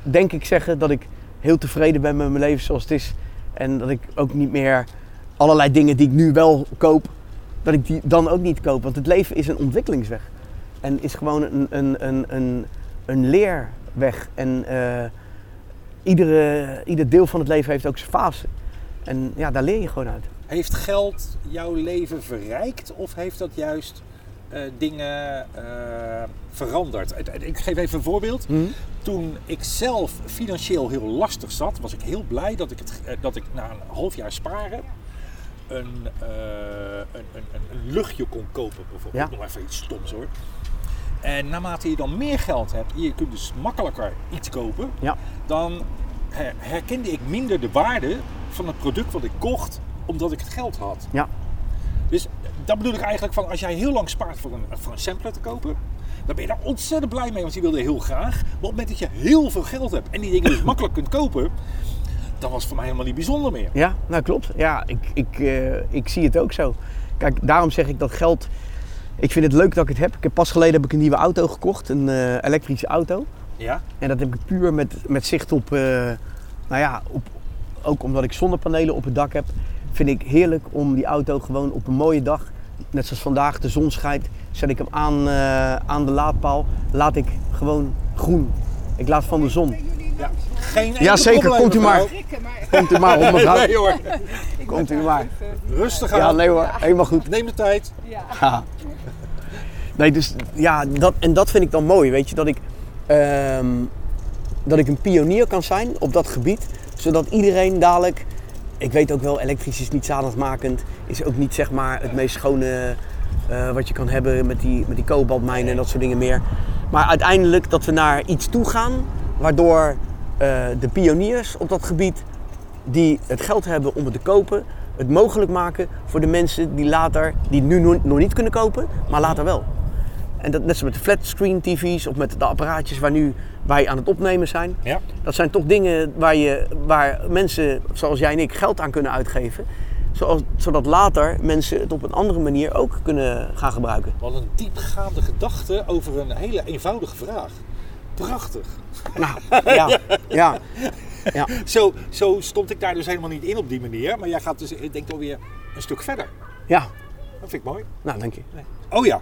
denk ik zeggen dat ik heel tevreden ben met mijn leven zoals het is. En dat ik ook niet meer allerlei dingen die ik nu wel koop, dat ik die dan ook niet koop. Want het leven is een ontwikkelingsweg. En is gewoon een, een, een, een, een leerweg. En eh, iedere, ieder deel van het leven heeft ook zijn fase. En ja, daar leer je gewoon uit. Heeft geld jouw leven verrijkt of heeft dat juist eh, dingen eh, veranderd? Ik geef even een voorbeeld. Toen ik zelf financieel heel lastig zat, was ik heel blij dat ik, het, eh, dat ik na een half jaar sparen een, een, een, een, luchtje kon kopen. Bijvoorbeeld. Ja. Nog even iets stoms hoor. En naarmate je dan meer geld hebt, je kunt dus makkelijker iets kopen, Ja. dan her- herkende ik minder de waarde van het product wat ik kocht, omdat ik het geld had. Ja. Dus dat bedoel ik eigenlijk van als jij heel lang spaart voor een, voor een sampler te kopen, dan ben je daar ontzettend blij mee, want die wilde heel graag. Maar op het moment dat je heel veel geld hebt en die dingen dus makkelijk kunt kopen, dan was het voor mij helemaal niet bijzonder meer. Ja, nou klopt. Ja, ik, ik, eh, ik zie het ook zo. Kijk, daarom zeg ik dat geld. Ik vind het leuk dat ik het heb. Ik heb pas geleden heb ik een nieuwe auto gekocht, een eh, elektrische auto. Ja? En dat heb ik puur met, met zicht op, eh, nou ja, op, ook omdat ik zonnepanelen op het dak heb, vind ik heerlijk om die auto gewoon op een mooie dag, net zoals vandaag, de zon schijnt, zet ik hem aan, eh, aan de laadpaal, laat ik gewoon groen. Ik laat van de zon. ja. Geen enkel Ja, zeker. Komt u maar. Komt u maar op mevrouw. Nee hoor, Komt u maar. rustig aan. Ja, nee hoor, helemaal goed. Neem de tijd. Ja. Nee, dus ja, dat, en dat vind ik dan mooi, weet je, dat ik, ehm, dat ik een pionier kan zijn op dat gebied, zodat iedereen dadelijk, ik weet ook wel, elektrisch is niet zaligmakend, is ook niet zeg maar het meest schone eh, wat je kan hebben met die, met die kobaltmijnen en dat soort dingen meer. Maar uiteindelijk dat we naar iets toe gaan, waardoor eh, de pioniers op dat gebied die het geld hebben om het te kopen, het mogelijk maken voor de mensen die later, die nu no- nog niet kunnen kopen, maar later wel. En dat net zoals met de flatscreen tv's of met de apparaatjes waar nu wij aan het opnemen zijn. Ja. Dat zijn toch dingen waar, je, waar mensen zoals jij en ik geld aan kunnen uitgeven. Zoals, zodat later mensen het op een andere manier ook kunnen gaan gebruiken. Wat een diepgaande gedachte over een hele eenvoudige vraag. Prachtig. Nou, ja, ja, ja. Zo, zo stond ik daar dus helemaal niet in op die manier. Maar jij gaat dus, ik denk alweer een stuk verder. ja. Dat vind ik mooi. Nou, dank je. Oh ja.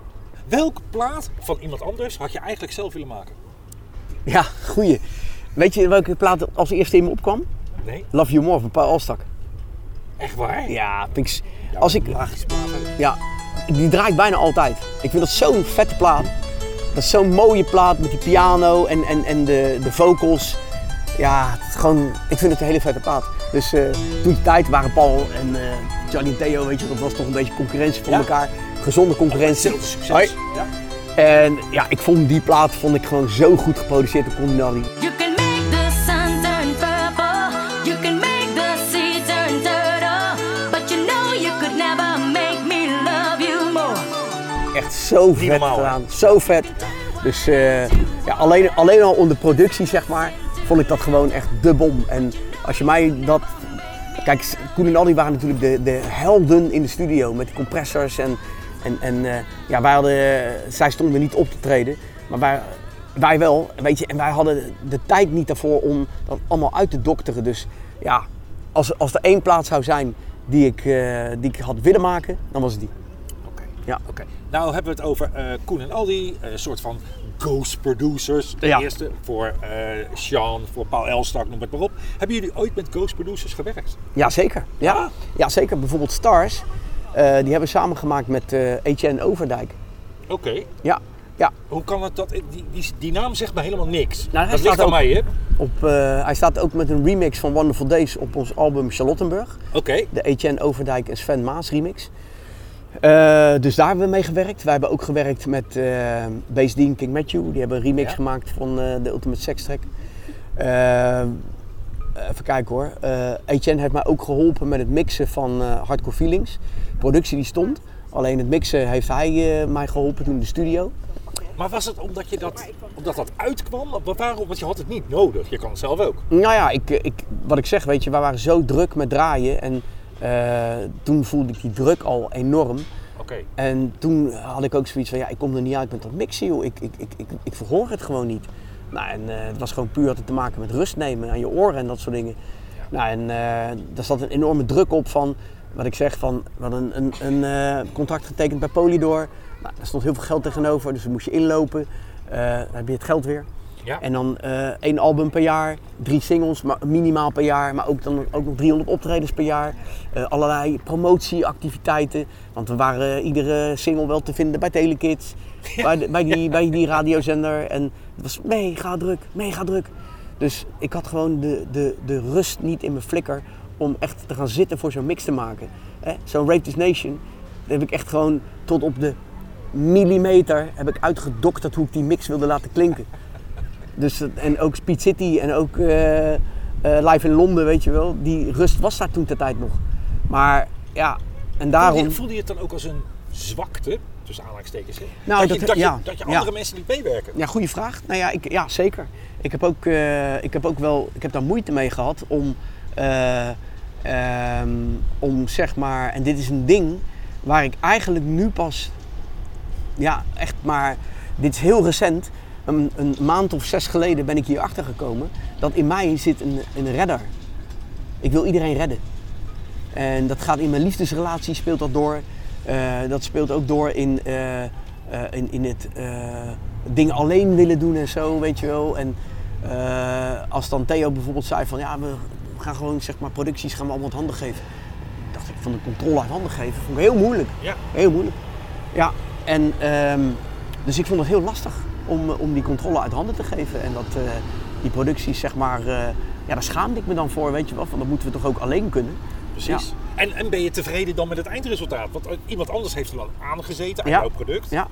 Welke plaat van iemand anders had je eigenlijk zelf willen maken? Ja, goeie. Weet je welke plaat als eerste in me opkwam? Nee? Love You More van Paul Alstak. Echt waar? Ja, vind ik, Ja, als ik, plaat. ja, die draai ik bijna altijd. Ik vind dat zo'n vette plaat. dat is zo'n mooie plaat met die piano en, en, en de, de vocals. Ja, het is gewoon, ik vind het een hele vette plaat. Dus eh, toen die tijd waren Paul en eh Johnny en Theo, weet je, dat was toch een beetje concurrentie voor Ja. elkaar. Gezonde concurrentie. Succes. Hoi. Ja. En ja, ik vond die plaat vond ik gewoon zo goed geproduceerd door Condinelli. You can make the sun turn purple. You can make the sea turn turtle. But you know you could never make me love you more. Echt zo vet normaal, hè? gedaan. Zo vet. Dus eh, ja, alleen, alleen al onder productie, zeg maar, vond ik dat gewoon echt de bom. En als je mij dat... Kijk, Koen en Aldi waren natuurlijk de, de helden in de studio met die compressors. En, en, en eh, ja, wij hadden, zij stonden niet op te treden, maar wij, wij wel. Weet je, en wij hadden de tijd niet daarvoor om dat allemaal uit te dokteren. Dus ja, als, als er één plaat zou zijn die ik, eh, die ik had willen maken, dan was het die. Oké. Ja. Oké. Nou hebben we het over eh, Koen en Aldi, een soort van ghost producers. De Ja. eerste voor Sean, voor Paul Elstak, noem het maar op. Hebben jullie ooit met ghost producers gewerkt? Ja, zeker. Ja, ja zeker. Bijvoorbeeld Stars, die hebben samengemaakt met eh Etienne Overdijk. Oké. Ja, ja. Hoe kan het dat? Die, die, die naam zegt me helemaal niks. hij dat staat ligt aan mij, hè? Op, eh, hij staat ook met een remix van Wonderful Days op ons album Charlottenburg. Oké. De Etienne Overdijk en Sven Maas remix. Eh, dus daar hebben we mee gewerkt. Wij hebben ook gewerkt met eh Base Dean King Matthew. Die hebben een remix Ja. gemaakt van eh, de Ultimate Sex Track. Eh, even kijken hoor. Eh Etienne heeft mij ook geholpen met het mixen van eh, Hardcore Feelings. Productie die stond. Alleen het mixen heeft hij eh, mij geholpen toen in de studio. Maar was het omdat, je dat, omdat dat uitkwam? Waarom? Want je had het niet nodig. Je kan het zelf ook. Nou ja, ik, ik, wat ik zeg, weet je, wij waren zo druk met draaien. En eh, toen voelde ik die druk al enorm. Oké. En toen had ik ook zoiets van, ja, ik kom er niet uit met dat mixen, joh. Ik, ik, ik, ik, ik verhoor het gewoon niet. Nou, en eh, het was gewoon puur had het te maken met rust nemen aan je oren en dat soort dingen. Nou, en daar zat een enorme druk op van, wat ik zeg, van, we hadden een, een, een eh, contract getekend bij Polydor. Nou, daar stond heel veel geld tegenover, dus dan moest je inlopen. Eh, dan heb je het geld weer. Ja. En dan eh, één album per jaar, drie singles maar minimaal per jaar, maar ook, dan, ook nog 300 optredens per jaar. Allerlei promotieactiviteiten, want we waren iedere single wel te vinden bij Telekids, bij, de- bij, die, bij die radiozender. En het was mega druk, mega druk. Dus ik had gewoon de, de, de rust niet in mijn flikker om echt te gaan zitten voor zo'n mix te maken. Zo'n Rape This Nation, daar heb ik echt gewoon tot op de millimeter heb ik uitgedokterd hoe ik die mix wilde laten klinken. Dus, en ook Speed City en ook eh, eh, Live in Londen, weet je wel. Die rust was daar toen de tijd nog. Maar ja, en daarom... Voelde, je, voelde je het dan ook als een zwakte, tussen aanhalingstekens? hè? Nou, dat, dat- je, dat, ja, je, dat je ja. andere mensen niet meewerken? Ja, goede vraag. Nou ja, ik, ja zeker. Ik heb, ook, eh, ik heb ook wel, ik heb daar moeite mee gehad om, eh, ehm, om zeg maar, en dit is een ding waar ik eigenlijk nu pas, ja, echt maar, dit is heel recent, een, een maand of zes geleden ben ik hier achter gekomen dat in mij zit een, een redder. Ik wil iedereen redden. En dat gaat in mijn liefdesrelatie speelt dat door. Eh, dat speelt ook door in, eh, in, in het dingen alleen willen doen en zo, weet je wel. En als dan Theo bijvoorbeeld zei van ja, we gaan gewoon zeg maar producties gaan we allemaal uit handen geven. Dacht ik van de controle uit handen geven, vond ik heel moeilijk. Ja. Heel moeilijk. Ja, en ehm, dus ik vond het heel lastig om, eh, om die controle uit handen te geven. En dat eh, die producties zeg maar, eh, ja daar schaamde ik me dan voor, weet je wel. Van dat moeten we toch ook alleen kunnen. Precies. En, en ben je tevreden dan met het eindresultaat? Want iemand anders heeft er dan aangezeten aan Ja. jouw product. Ja.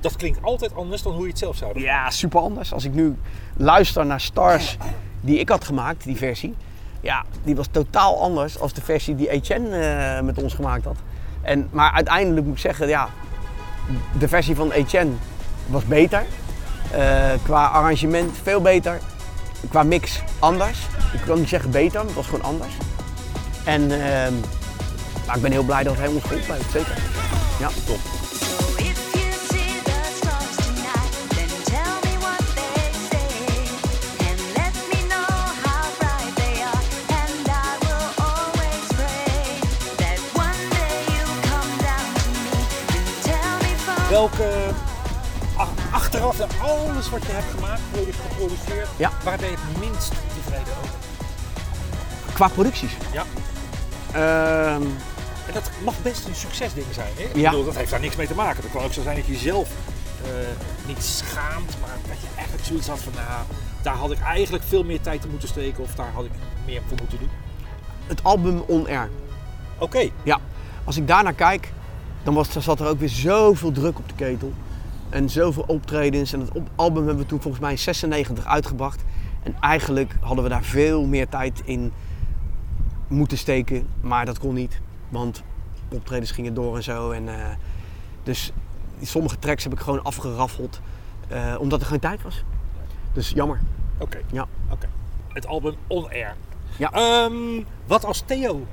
Dat klinkt altijd anders dan hoe je het zelf zou doen. Ja, super anders. Als ik nu luister naar Stars die ik had gemaakt, die versie. Ja, die was totaal anders als de versie die Etienne eh, met ons gemaakt had. En, maar uiteindelijk moet ik zeggen, ja, de versie van Etienne was beter. Eh, qua arrangement veel beter. Qua mix anders. Ik kan niet zeggen beter, maar het was gewoon anders. En ehm, maar ik ben heel blij dat hij ons geholpen heeft, zeker. Ja, top. Welke achteraf alles wat je hebt gemaakt, produ- geproduceerd, Ja. waar ben je het minst tevreden over? Qua producties. Ja. Ehm, En dat mag best een succesding zijn. Hè? Ik Ja. bedoel, dat heeft daar niks mee te maken. Het kan ook zo zijn dat je zelf eh, niet schaamt, maar dat je eigenlijk zoiets had van, nou, daar had ik eigenlijk veel meer tijd in moeten steken of daar had ik meer voor moeten doen? Het album On Air. Oké, Ja, als ik daarnaar kijk, dan was, zat er ook weer zoveel druk op de ketel. En zoveel optredens. En het op- album hebben we toen volgens mij in 96 uitgebracht. En eigenlijk hadden we daar veel meer tijd in moeten steken. Maar dat kon niet. Want optredens gingen door en zo. En, eh, dus sommige tracks heb ik gewoon afgeraffeld. eh, omdat er geen tijd was. Dus jammer. oké. Ja. Oké. Het album On Air. Ja. Ehm, wat als Theo?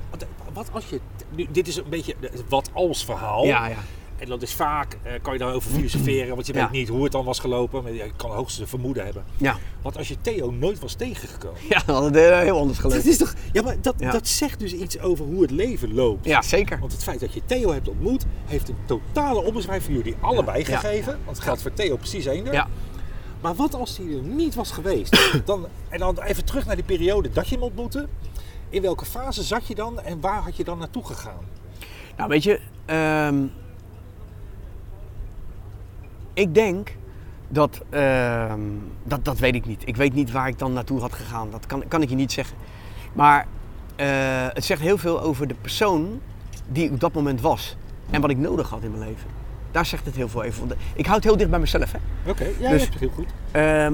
Wat, als je... Nu, dit is een beetje het wat als verhaal. Ja, ja. En dat is vaak, eh, kan je daarover filosoferen, want je Ja. weet niet hoe het dan was gelopen. Maar je kan hoogstens een vermoeden hebben. Ja, Wat als je Theo nooit was tegengekomen? ja dan had het eh, heel anders Dat gelopen. is toch... Ja, maar dat, Ja. dat zegt dus iets over hoe het leven loopt. Ja, zeker. Want het feit dat je Theo hebt ontmoet, heeft een totale ommezwaai voor jullie allebei gegeven. Want het geldt voor Theo precies één. Ja. Maar wat als hij er niet was geweest? dan, en dan even terug naar die periode dat je hem ontmoette. In welke fase zat je dan en waar had je dan naartoe gegaan? Nou, weet je, ehm, ik denk dat, ehm, dat, dat weet ik niet. Ik weet niet waar ik dan naartoe had gegaan. Dat kan, kan ik je niet zeggen. Maar eh, het zegt heel veel over de persoon die ik op dat moment was. En wat ik nodig had in mijn leven. Daar zegt het heel veel even. Ik houd het heel dicht bij mezelf. Hè? Oké, ja, Dus- je hebt het heel goed. Ehm,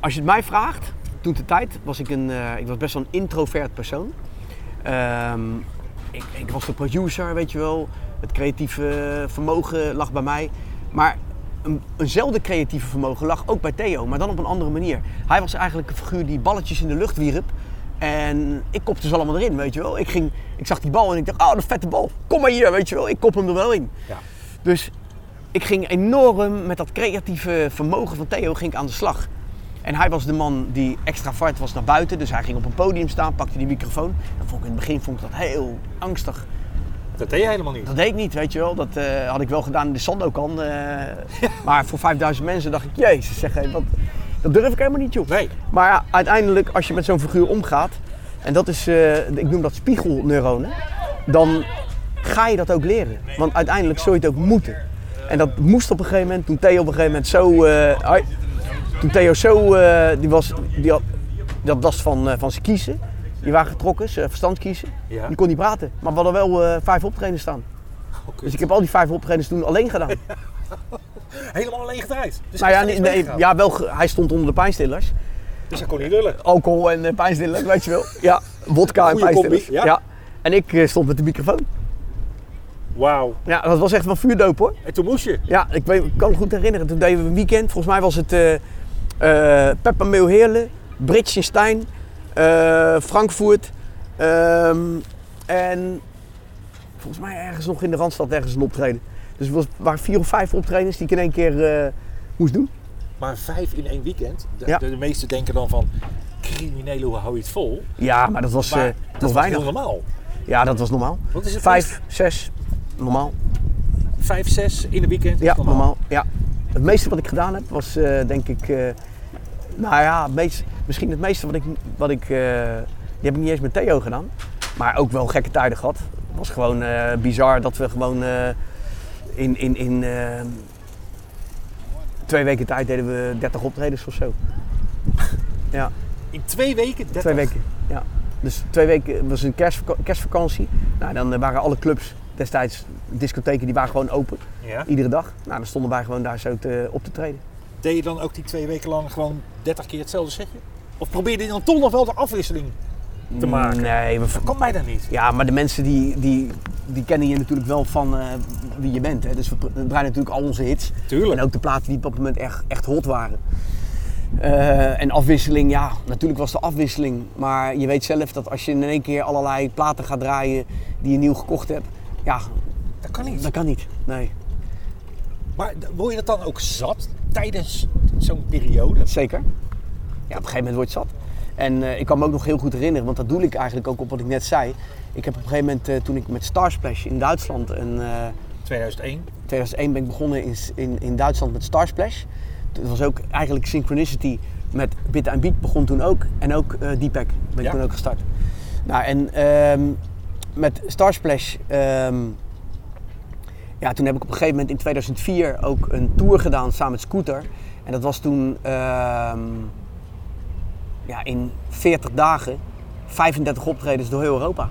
als je het mij vraagt, toen de tijd was ik een, eh, ik was best wel een introvert persoon. Ehm, ik, ik was de producer, weet je wel. Het creatieve vermogen lag bij mij. Maar een, eenzelfde creatieve vermogen lag ook bij Theo, maar dan op een andere manier. Hij was eigenlijk een figuur die balletjes in de lucht wierp. En ik kopte ze allemaal erin, weet je wel. Ik, ging, ik zag die bal en ik dacht, oh, een vette bal. Kom maar hier, weet je wel. Ik kop hem er wel in. Ja. Dus ik ging enorm met dat creatieve vermogen van Theo ging ik aan de slag. En hij was de man die extravert was naar buiten. Dus hij ging op een podium staan, pakte die microfoon. En vond ik in het begin vond ik dat heel angstig. Dat deed je helemaal niet. Dat deed ik niet, weet je wel. Dat eh, had ik wel gedaan in de Sandokan. eh maar voor 5000 mensen dacht ik, jezus, zeg, wat, dat durf ik helemaal niet, joh. Nee. Maar ja, uiteindelijk, als je met zo'n figuur omgaat, en dat is, eh, ik noem dat spiegelneuronen, dan ga je dat ook leren. Want uiteindelijk zul je het ook moeten. En dat moest op een gegeven moment, toen Theo op een gegeven moment zo, eh, toen Theo zo, eh, die was, die had, dat was van, eh, van zijn kiezen, die waren getrokken, zijn verstandskiezen. Ja. Die kon niet praten, maar we hadden wel vijf optredens staan. Oké. Dus ik heb al die vijf optredens toen alleen gedaan. Helemaal alleen gedraaid. Dus nou ja, nee, ja wel, hij stond onder de pijnstillers. Dus hij kon niet lullen. Alcohol en uh, pijnstillers, weet je wel. Ja, wodka en pijnstillers. ja. En ik stond met de microfoon. Wauw. Ja, dat was echt van vuurdoop hoor. En toen moest je. Ja, ik, weet, ik kan me goed herinneren. Toen deden we een weekend. Volgens mij was het eh eh Peppermeel Heerlen, Bridgenstein, eh Frankfurt. ehm, en volgens mij ergens nog in de Randstad ergens een optreden. Dus het was, waren vier of vijf optredens die ik in één keer moest doen. Maar vijf in één weekend. De, Ja. de, de meesten denken dan van, criminelen, hoe hou je het vol? Ja, maar dat was, Maar dat was weinig. heel normaal. Ja, dat was normaal. Wat is het Vijf, zes, normaal. Vijf, zes in een weekend? Ja, normaal. Ja. Het meeste wat ik gedaan heb was eh, denk ik, eh, nou ja, het meest, misschien het meeste wat ik, wat ik, eh, die heb ik niet eens met Theo gedaan. Maar ook wel gekke tijden gehad. Het was gewoon bizar dat we gewoon in, in, in twee weken tijd deden we 30 optredens of zo. ja, In twee weken? 30? twee weken. Ja. Dus twee weken was een kerstvaka- kerstvakantie. Nou, dan waren alle clubs destijds, discotheken, die waren gewoon open. Ja. Iedere dag. Nou, dan stonden wij gewoon daar zo te, op te treden. Deed je dan ook die twee weken lang gewoon 30 keer hetzelfde setje? Of probeerde je dan toch nog wel de afwisseling te maken? Nee, we, Dat kan mij dan niet. ja, maar de mensen die, die, die kennen je natuurlijk wel van eh, wie je bent. Hè. Dus we draaien natuurlijk al onze hits. Tuurlijk. En ook de platen die op dat moment echt, echt hot waren. Eh, en afwisseling, ja, natuurlijk was de afwisseling. Maar je weet zelf dat als je in één keer allerlei platen gaat draaien die je nieuw gekocht hebt. Ja, Dat kan niet. dat kan niet. Nee, Maar word je dat dan ook zat tijdens zo'n periode? zeker. Ja, op een gegeven moment word je zat. En eh, ik kan me ook nog heel goed herinneren, want dat doe ik eigenlijk ook op wat ik net zei. Ik heb op een gegeven moment, eh, toen ik met Starsplash in Duitsland, en, eh, 2001. 2001 ben ik begonnen in, in, in Duitsland met Starsplash. Dat was ook eigenlijk Synchronicity met Bit and Beat begon toen ook. En ook eh Deepak ben ik Ja. toen ook gestart. Nou, en ehm, met Starsplash ehm, ja, toen heb ik op een gegeven moment in 2004 ook een tour gedaan samen met Scooter. En dat was toen ehm, ja, in 40 dagen 35 optredens door heel Europa.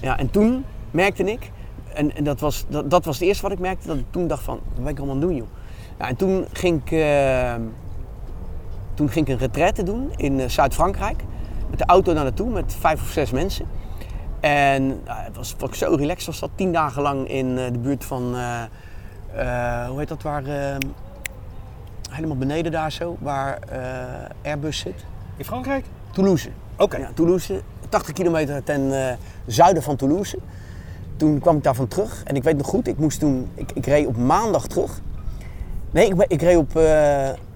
Ja, en toen merkte ik, en, en dat, was, dat, dat was het eerste wat ik merkte, dat ik toen dacht van, wat ben ik allemaal aan het doen joh. Ja, en toen ging ik, ehm, toen ging ik een retraite doen in eh, Zuid-Frankrijk. Met de auto daar naartoe met vijf of zes mensen. En nou, het was, was zo relaxed, was dat tien dagen lang in eh, de buurt van, eh, eh, hoe heet dat, waar, helemaal beneden daar zo, waar Airbus zit. In Frankrijk? Toulouse. Oké. Ja, Toulouse, 80 kilometer ten zuiden van Toulouse. Toen kwam ik daarvan terug en ik weet nog goed, ik moest toen, ik, ik reed op maandag terug. Nee, ik, ik reed op,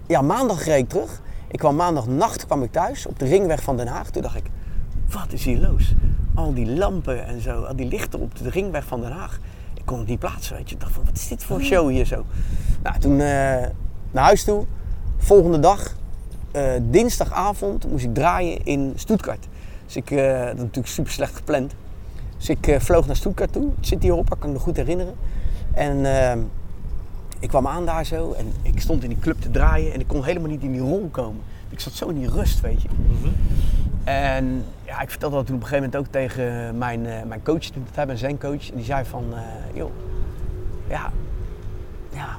ja maandag reed ik terug. Ik kwam maandagnacht kwam ik thuis op de ringweg van Den Haag. Toen dacht ik, wat is hier los? Al die lampen en zo, al die lichten op de ringweg van Den Haag. Ik kon het niet plaatsen, weet je. Ik dacht van, wat is dit voor show hier zo? Nou, toen eh, naar huis toe. Volgende dag, eh, dinsdagavond, moest ik draaien in Stuttgart. Dus ik, eh, dat is natuurlijk super slecht gepland. Dus ik vloog naar Stuttgart toe. Het zit hier op, kan ik me nog goed herinneren. En eh, ik kwam aan daar zo en ik stond in die club te draaien en ik kon helemaal niet in die rol komen. Ik zat zo in die rust, weet je. En ja, ik vertelde dat toen op een gegeven moment ook tegen mijn, eh, mijn coach, toen dat hij mijn zijn coach. En die zei van, eh, joh, ja, ja,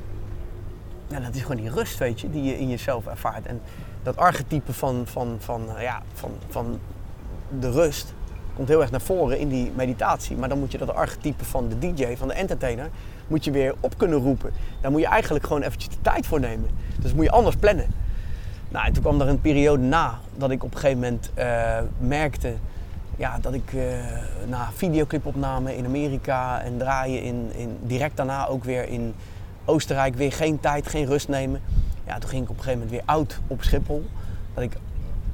ja, dat is gewoon die rust, weet je, die je in jezelf ervaart. En dat archetype van, van, van, eh, ja, van, van de rust komt heel erg naar voren in die meditatie. Maar dan moet je dat archetype van de DJ, van de entertainer, moet je weer op kunnen roepen. Daar moet je eigenlijk gewoon eventjes de tijd voor nemen. Dus moet je anders plannen. Nou, en toen kwam er een periode na dat ik op een gegeven moment eh, merkte ja, dat ik eh, na videoclipopname in Amerika en draaien in, in, direct daarna ook weer in Oostenrijk weer geen tijd, geen rust nemen. Ja, toen ging ik op een gegeven moment weer oud op Schiphol. Dat ik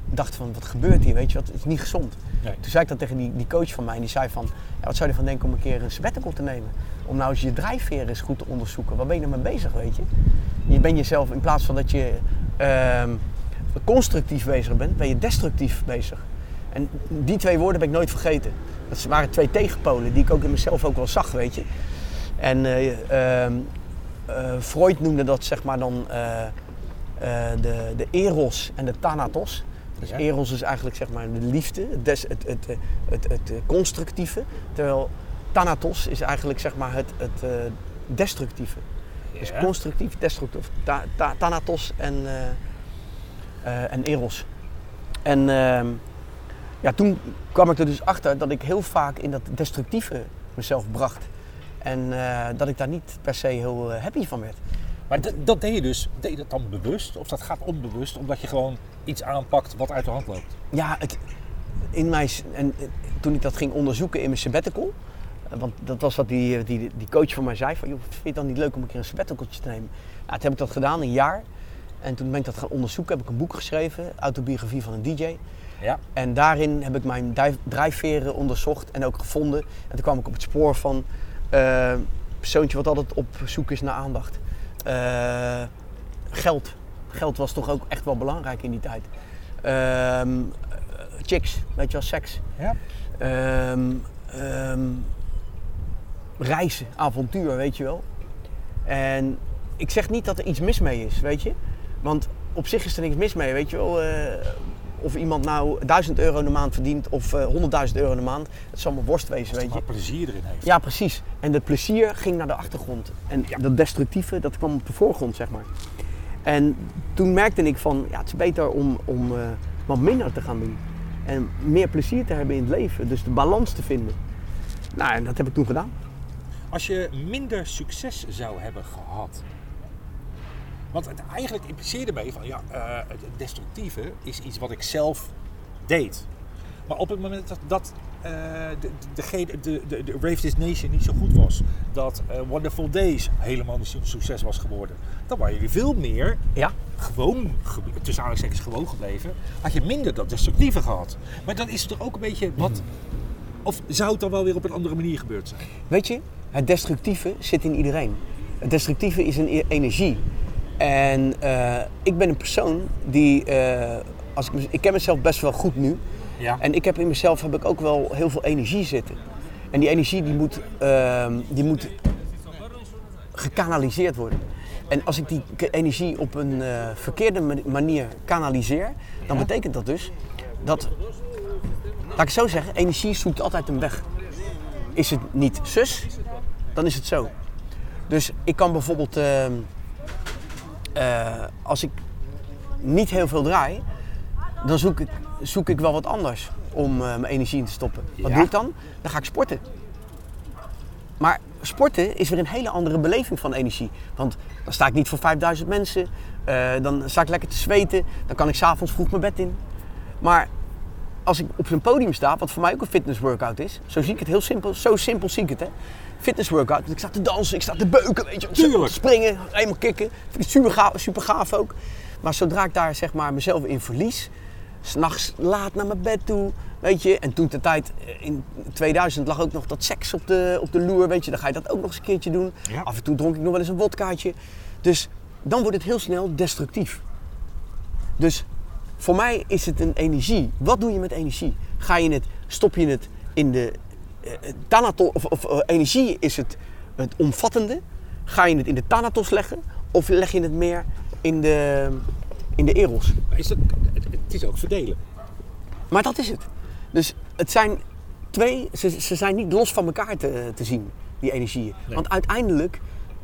dacht van, wat gebeurt hier, weet je wat, het is niet gezond. Nee. Toen zei ik dat tegen die, die coach van mij en die zei van, ja, wat zou je ervan denken om een keer een sabbatical te nemen? Om nou eens je drijfveer eens goed te onderzoeken. Waar ben je nou mee bezig, weet je? Je bent jezelf, in plaats van dat je ehm, constructief bezig bent, ben je destructief bezig. En die twee woorden ben ik nooit vergeten. Dat waren twee tegenpolen die ik ook in mezelf ook wel zag, weet je. En eh, ehm, eh, Freud noemde dat zeg maar dan eh, de, de eros en de thanatos. Dus eros is eigenlijk zeg maar de liefde, het, des, het, het, het, constructieve. Terwijl thanatos is eigenlijk zeg maar het, het eh, destructieve. Dus constructief, destructief. Ta, ta- thanatos en, eh, eh, en eros. En ehm, ja, toen kwam ik er dus achter dat ik heel vaak in dat destructieve mezelf bracht. En dat ik daar niet per se heel happy van werd. Maar dat, dat deed je dus, deed je dat dan bewust? Of dat gaat onbewust, omdat je gewoon iets aanpakt wat uit de hand loopt? Ja, het, in mijn, en, toen ik dat ging onderzoeken in mijn sabbatical, want dat was wat die, eh, die, die coach van mij zei, van joh, vind je het dan niet leuk om een keer een sabbaticaltje te nemen? Nou, toen heb ik dat gedaan, een jaar. En toen ben ik dat gaan onderzoeken, heb ik een boek geschreven, autobiografie van een DJ. Ja. En daarin heb ik mijn drijf- drijfveren onderzocht en ook gevonden. En toen kwam ik op het spoor van eh, een persoontje wat altijd op zoek is naar aandacht. Eh, geld. Geld was toch ook echt wel belangrijk in die tijd. Ehm, chicks, weet je wel, seks. Ja. Ehm, ehm, reizen, avontuur, weet je wel. En ik zeg niet dat er iets mis mee is, weet je. Want op zich is er niks mis mee, weet je wel. Eh, of iemand nou 1000 euro in de maand verdient of eh 100.000 euro in de maand. Het zal maar worst wezen, weet je maar plezier erin heeft. Ja, precies. En het plezier ging naar de achtergrond. En Ja. dat destructieve, dat kwam op de voorgrond, zeg maar. En toen merkte ik van, ja, het is beter om, om eh, wat minder te gaan doen. En meer plezier te hebben in het leven. Dus de balans te vinden. Nou, en dat heb ik toen gedaan. Als je minder succes zou hebben gehad. Want het eigenlijk impliceerde mij van ja, eh, het destructieve is iets wat ik zelf deed. Maar op het moment dat, dat eh, de, de, de, de, Rave This Nation niet zo goed was, dat eh, Wonderful Days helemaal niet zo'n succes was geworden, dan waren jullie veel meer Ja. gewoon, ge- tussen aanhalingstekens gewoon gebleven, had je minder dat destructieve gehad. Maar dan is het toch ook een beetje wat. Of zou het dan wel weer op een andere manier gebeurd zijn? Weet je, het destructieve zit in iedereen. Het destructieve is een e- energie. En eh, ik ben een persoon die, eh, als ik, ik ken mezelf best wel goed nu. Ja. En ik heb in mezelf heb ik ook wel heel veel energie zitten. En die energie die moet, ehm, die moet gekanaliseerd worden. En als ik die energie op een eh, verkeerde ma- manier kanaliseer, dan betekent dat dus dat, laat ik het zo zeggen, energie zoekt altijd een weg. Is het niet zus, dan is het zo. Dus ik kan bijvoorbeeld, ehm, eh, als ik niet heel veel draai, dan zoek ik, zoek ik wel wat anders om eh, mijn energie in te stoppen. Wat Ja. doe ik dan? Dan ga ik sporten. Maar sporten is weer een hele andere beleving van energie. Want dan sta ik niet voor 5000 mensen, eh, dan sta ik lekker te zweten, dan kan ik s'avonds vroeg mijn bed in. Maar als ik op zo'n podium sta, wat voor mij ook een fitness workout is, zo zie ik het heel simpel, zo simpel zie ik het hè. Fitness workout, want ik sta te dansen, ik sta te beuken, weet je, Tuurlijk. springen, helemaal kicken. Vind ik super gaaf, super gaaf ook. Maar zodra ik daar zeg maar mezelf in verlies, s'nachts laat naar mijn bed toe, weet je. En toen de tijd, eh, in 2000 lag ook nog dat seks op de, op de loer, weet je. Dan ga je dat ook nog eens een keertje doen. Ja. Af en toe dronk ik nog wel eens een wodkaatje. Dus dan wordt het heel snel destructief. Dus voor mij is het een energie. Wat doe je met energie? Ga je het, stop je het in de thanatos, of, of eh, energie is het, het omvattende. Ga je het in de thanatos leggen of leg je het meer in de, in de eros? Is het, het, is ook verdelen. Maar dat is het. Dus het zijn twee, ze, ze zijn niet los van elkaar te, te zien, die energieën. Nee. Want uiteindelijk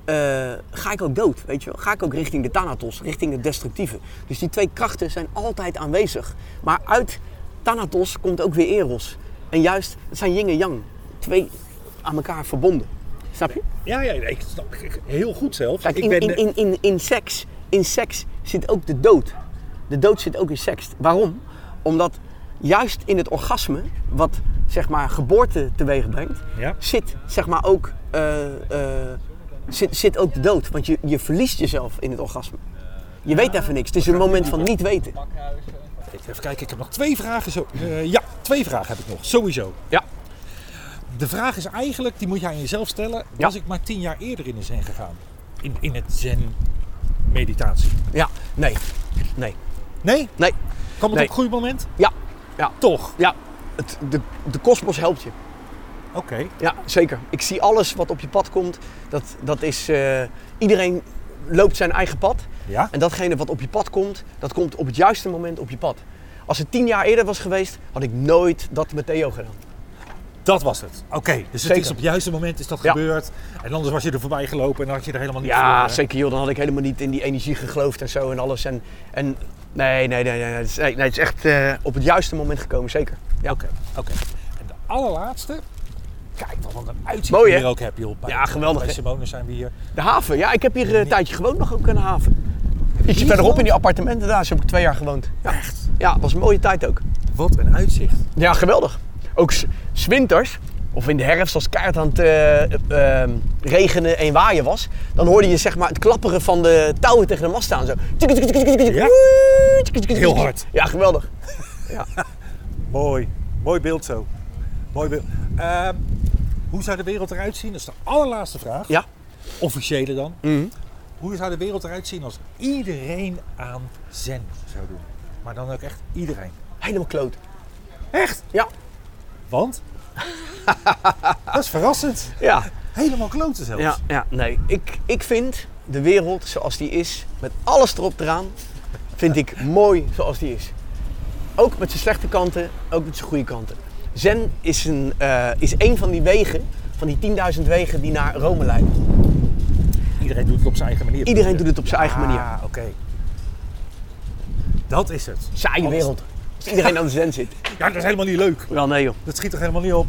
eh, ga ik ook dood, weet je wel. Ga ik ook richting de Thanatos, richting het destructieve. Dus die twee krachten zijn altijd aanwezig. Maar uit Thanatos komt ook weer Eros. En juist, het zijn yin en yang. Twee aan elkaar verbonden. Snap je? Ja, ja, ik snap ik- heel goed zelfs. Kijk, ik in, ben, in, in, in, in, seks, in seks zit ook de dood. De dood zit ook in seks. Waarom? Omdat juist in het orgasme, wat zeg maar geboorte teweeg brengt, Ja. zit zeg maar ook, eh, eh, zit, zit ook de dood. Want je, je verliest jezelf in het orgasme. Je weet even niks. Het is een moment van niet weten. Even kijken, ik heb nog twee vragen. Zo, eh, ja, twee vragen heb ik nog, sowieso. Ja. De vraag is eigenlijk, die moet je aan jezelf stellen. Ja. Was ik maar tien jaar eerder in de zen gegaan? In, in het zen meditatie. Ja, nee. Nee. Nee? Nee. Kwam het Nee. op een goed moment? Ja. Ja. Toch? Ja. Het, de, de kosmos helpt je. Oké. Ja, zeker. Ik zie alles wat op je pad komt. Dat, dat is, eh, iedereen loopt zijn eigen pad. Ja? En datgene wat op je pad komt, dat komt op het juiste moment op je pad. Als het tien jaar eerder was geweest, had ik nooit dat met Theo gedaan. Dat was het. Oké, dus het Zeker. is op het juiste moment is dat Ja. gebeurd. En anders was je er voorbij gelopen en had je er helemaal niet Ja, voor. eh, zeker joh. Dan had ik helemaal niet in die energie geloofd en zo en alles. En, en nee, nee, nee, nee, het is, nee, nee, het is echt eh, op het juiste moment gekomen, zeker. Ja. Oké, oké. En de allerlaatste. Kijk, wat een uitzicht Mooi, hier ook heb, joh. Bij, Ja, geweldig, Bij? Simone zijn we hier. De haven, ja, ik heb hier eh, een tijdje gewoond nog ook aan de haven. Ietsje verderop in die appartementen daar, heb ik twee jaar gewoond. Ja. Echt? Ja, was een mooie tijd ook. Wat een uitzicht. Ja, geweldig. Ook s- 's winters, of in de herfst als keihard aan het eh, eh, regenen en waaien was, dan hoorde je zeg maar het klapperen van de touwen tegen de mast staan. Zo. Ja? Heel hard. Ja, geweldig. Mooi. Mooi beeld zo. Mooi beeld. Ehm, hoe zou de wereld eruit zien? Dat is de allerlaatste vraag. Ja. Officiële dan. Mhm. Hoe zou de wereld eruit zien als iedereen aan zen zou doen? Maar dan ook echt iedereen. Helemaal kloot. Echt? Ja. Want? dat is verrassend. Ja. Helemaal kloten zelfs. Ja, ja nee. Ik, ik vind de wereld zoals die is, met alles erop eraan, vind ik mooi zoals die is. Ook met zijn slechte kanten, ook met zijn goede kanten. Zen is een, eh, is een van die wegen, van die 10.000 wegen die naar Rome leiden. Iedereen doet het op zijn eigen manier. Iedereen doet het op zijn eigen manier. Ah, oké. Dat is het. Saaie Alles- wereld. Als iedereen aan de zen zit. Ja, dat is helemaal niet leuk. Wel nee joh. Dat schiet toch helemaal niet op.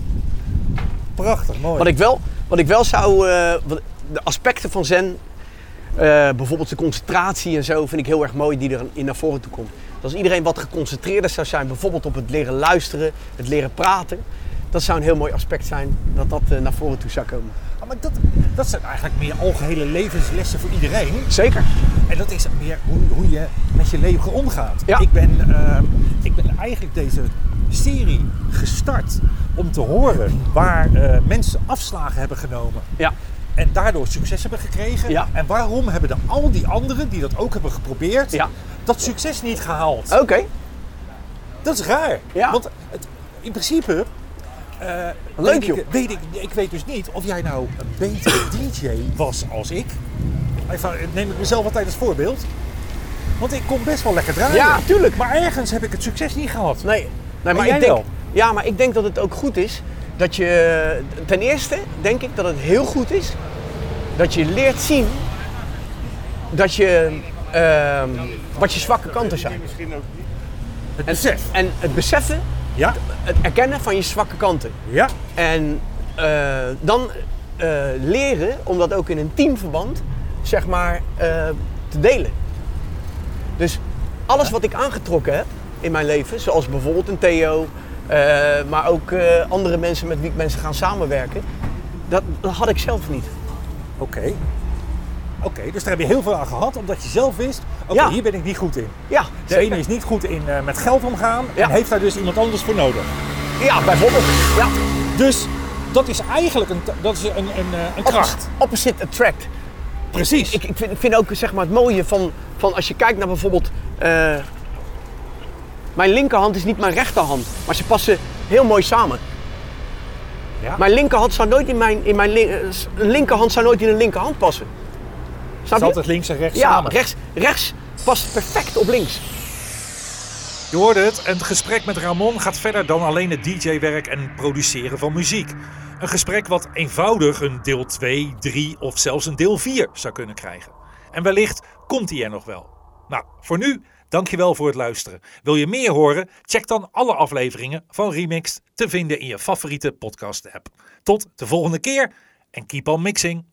Prachtig, mooi. Wat ik wel, wat ik wel zou, eh, de aspecten van zen, eh, bijvoorbeeld de concentratie en zo, vind ik heel erg mooi die er in naar voren toe komt. Dus als iedereen wat geconcentreerder zou zijn, bijvoorbeeld op het leren luisteren, het leren praten, dat zou een heel mooi aspect zijn dat dat eh, naar voren toe zou komen. Ah, maar dat, dat zijn eigenlijk meer algehele levenslessen voor iedereen. Zeker. En dat is meer hoe, hoe je met je leven omgaat. Ja. Ik, ben, ehm, ik ben eigenlijk deze serie gestart om te horen waar eh, mensen afslagen hebben genomen. Ja. En daardoor succes hebben gekregen. Ja. En waarom hebben de, al die anderen die dat ook hebben geprobeerd, Ja. dat succes niet gehaald? Oké. Dat is raar. Ja. Want het, in principe, eh, Leuk, weet joh. Ik, weet ik, ik weet dus niet of jij nou een betere DJ was als ik. Even, neem ik mezelf altijd als voorbeeld. Want ik kon best wel lekker draaien. Ja, tuurlijk. Maar ergens heb ik het succes niet gehad. Nee, nee maar jij ik denk, wel? Ja, maar ik denk dat het ook goed is dat je... Ten eerste denk ik dat het heel goed is dat je leert zien dat je... ehm, wat je zwakke kanten zijn. Het besef. En het beseffen, Ja, het erkennen van je zwakke kanten. ja. En eh, dan eh, leren om dat ook in een teamverband, zeg maar, eh, te delen. Dus alles wat ik aangetrokken heb in mijn leven, zoals bijvoorbeeld een Theo, maar ook andere mensen met wie ik mensen gaan samenwerken, dat, dat had ik zelf niet. Oké. Oké, dus daar heb je heel veel aan gehad, omdat je zelf wist, oké, Ja. hier ben ik niet goed in. Ja, De ene is niet goed in eh, met geld omgaan Ja. en heeft daar dus iemand anders voor nodig. ja bijvoorbeeld. Ja. Dus dat is eigenlijk een, dat is een, een, eh, een kracht. Opposite attract. Precies. Ik, ik, vind, ik vind ook zeg maar, het mooie van, van als je kijkt naar bijvoorbeeld. eh, mijn linkerhand is niet mijn rechterhand, maar ze passen heel mooi samen. Ja. Mijn linkerhand zou nooit in mijn, in mijn linkerhand zou nooit in een linkerhand passen. Het Snap is je? altijd links en rechts Ja, samen. rechts, rechts past perfect op links. Je hoorde het, een gesprek met Ramon gaat verder dan alleen het DJ-werk en produceren van muziek. Een gesprek wat eenvoudig een deel 2, 3 of zelfs een deel 4 zou kunnen krijgen. En wellicht komt hij er nog wel. Nou, voor nu, dankjewel voor het luisteren. Wil je meer horen? Check dan alle afleveringen van Remixed te vinden in je favoriete podcast-app. Tot de volgende keer en keep on mixing.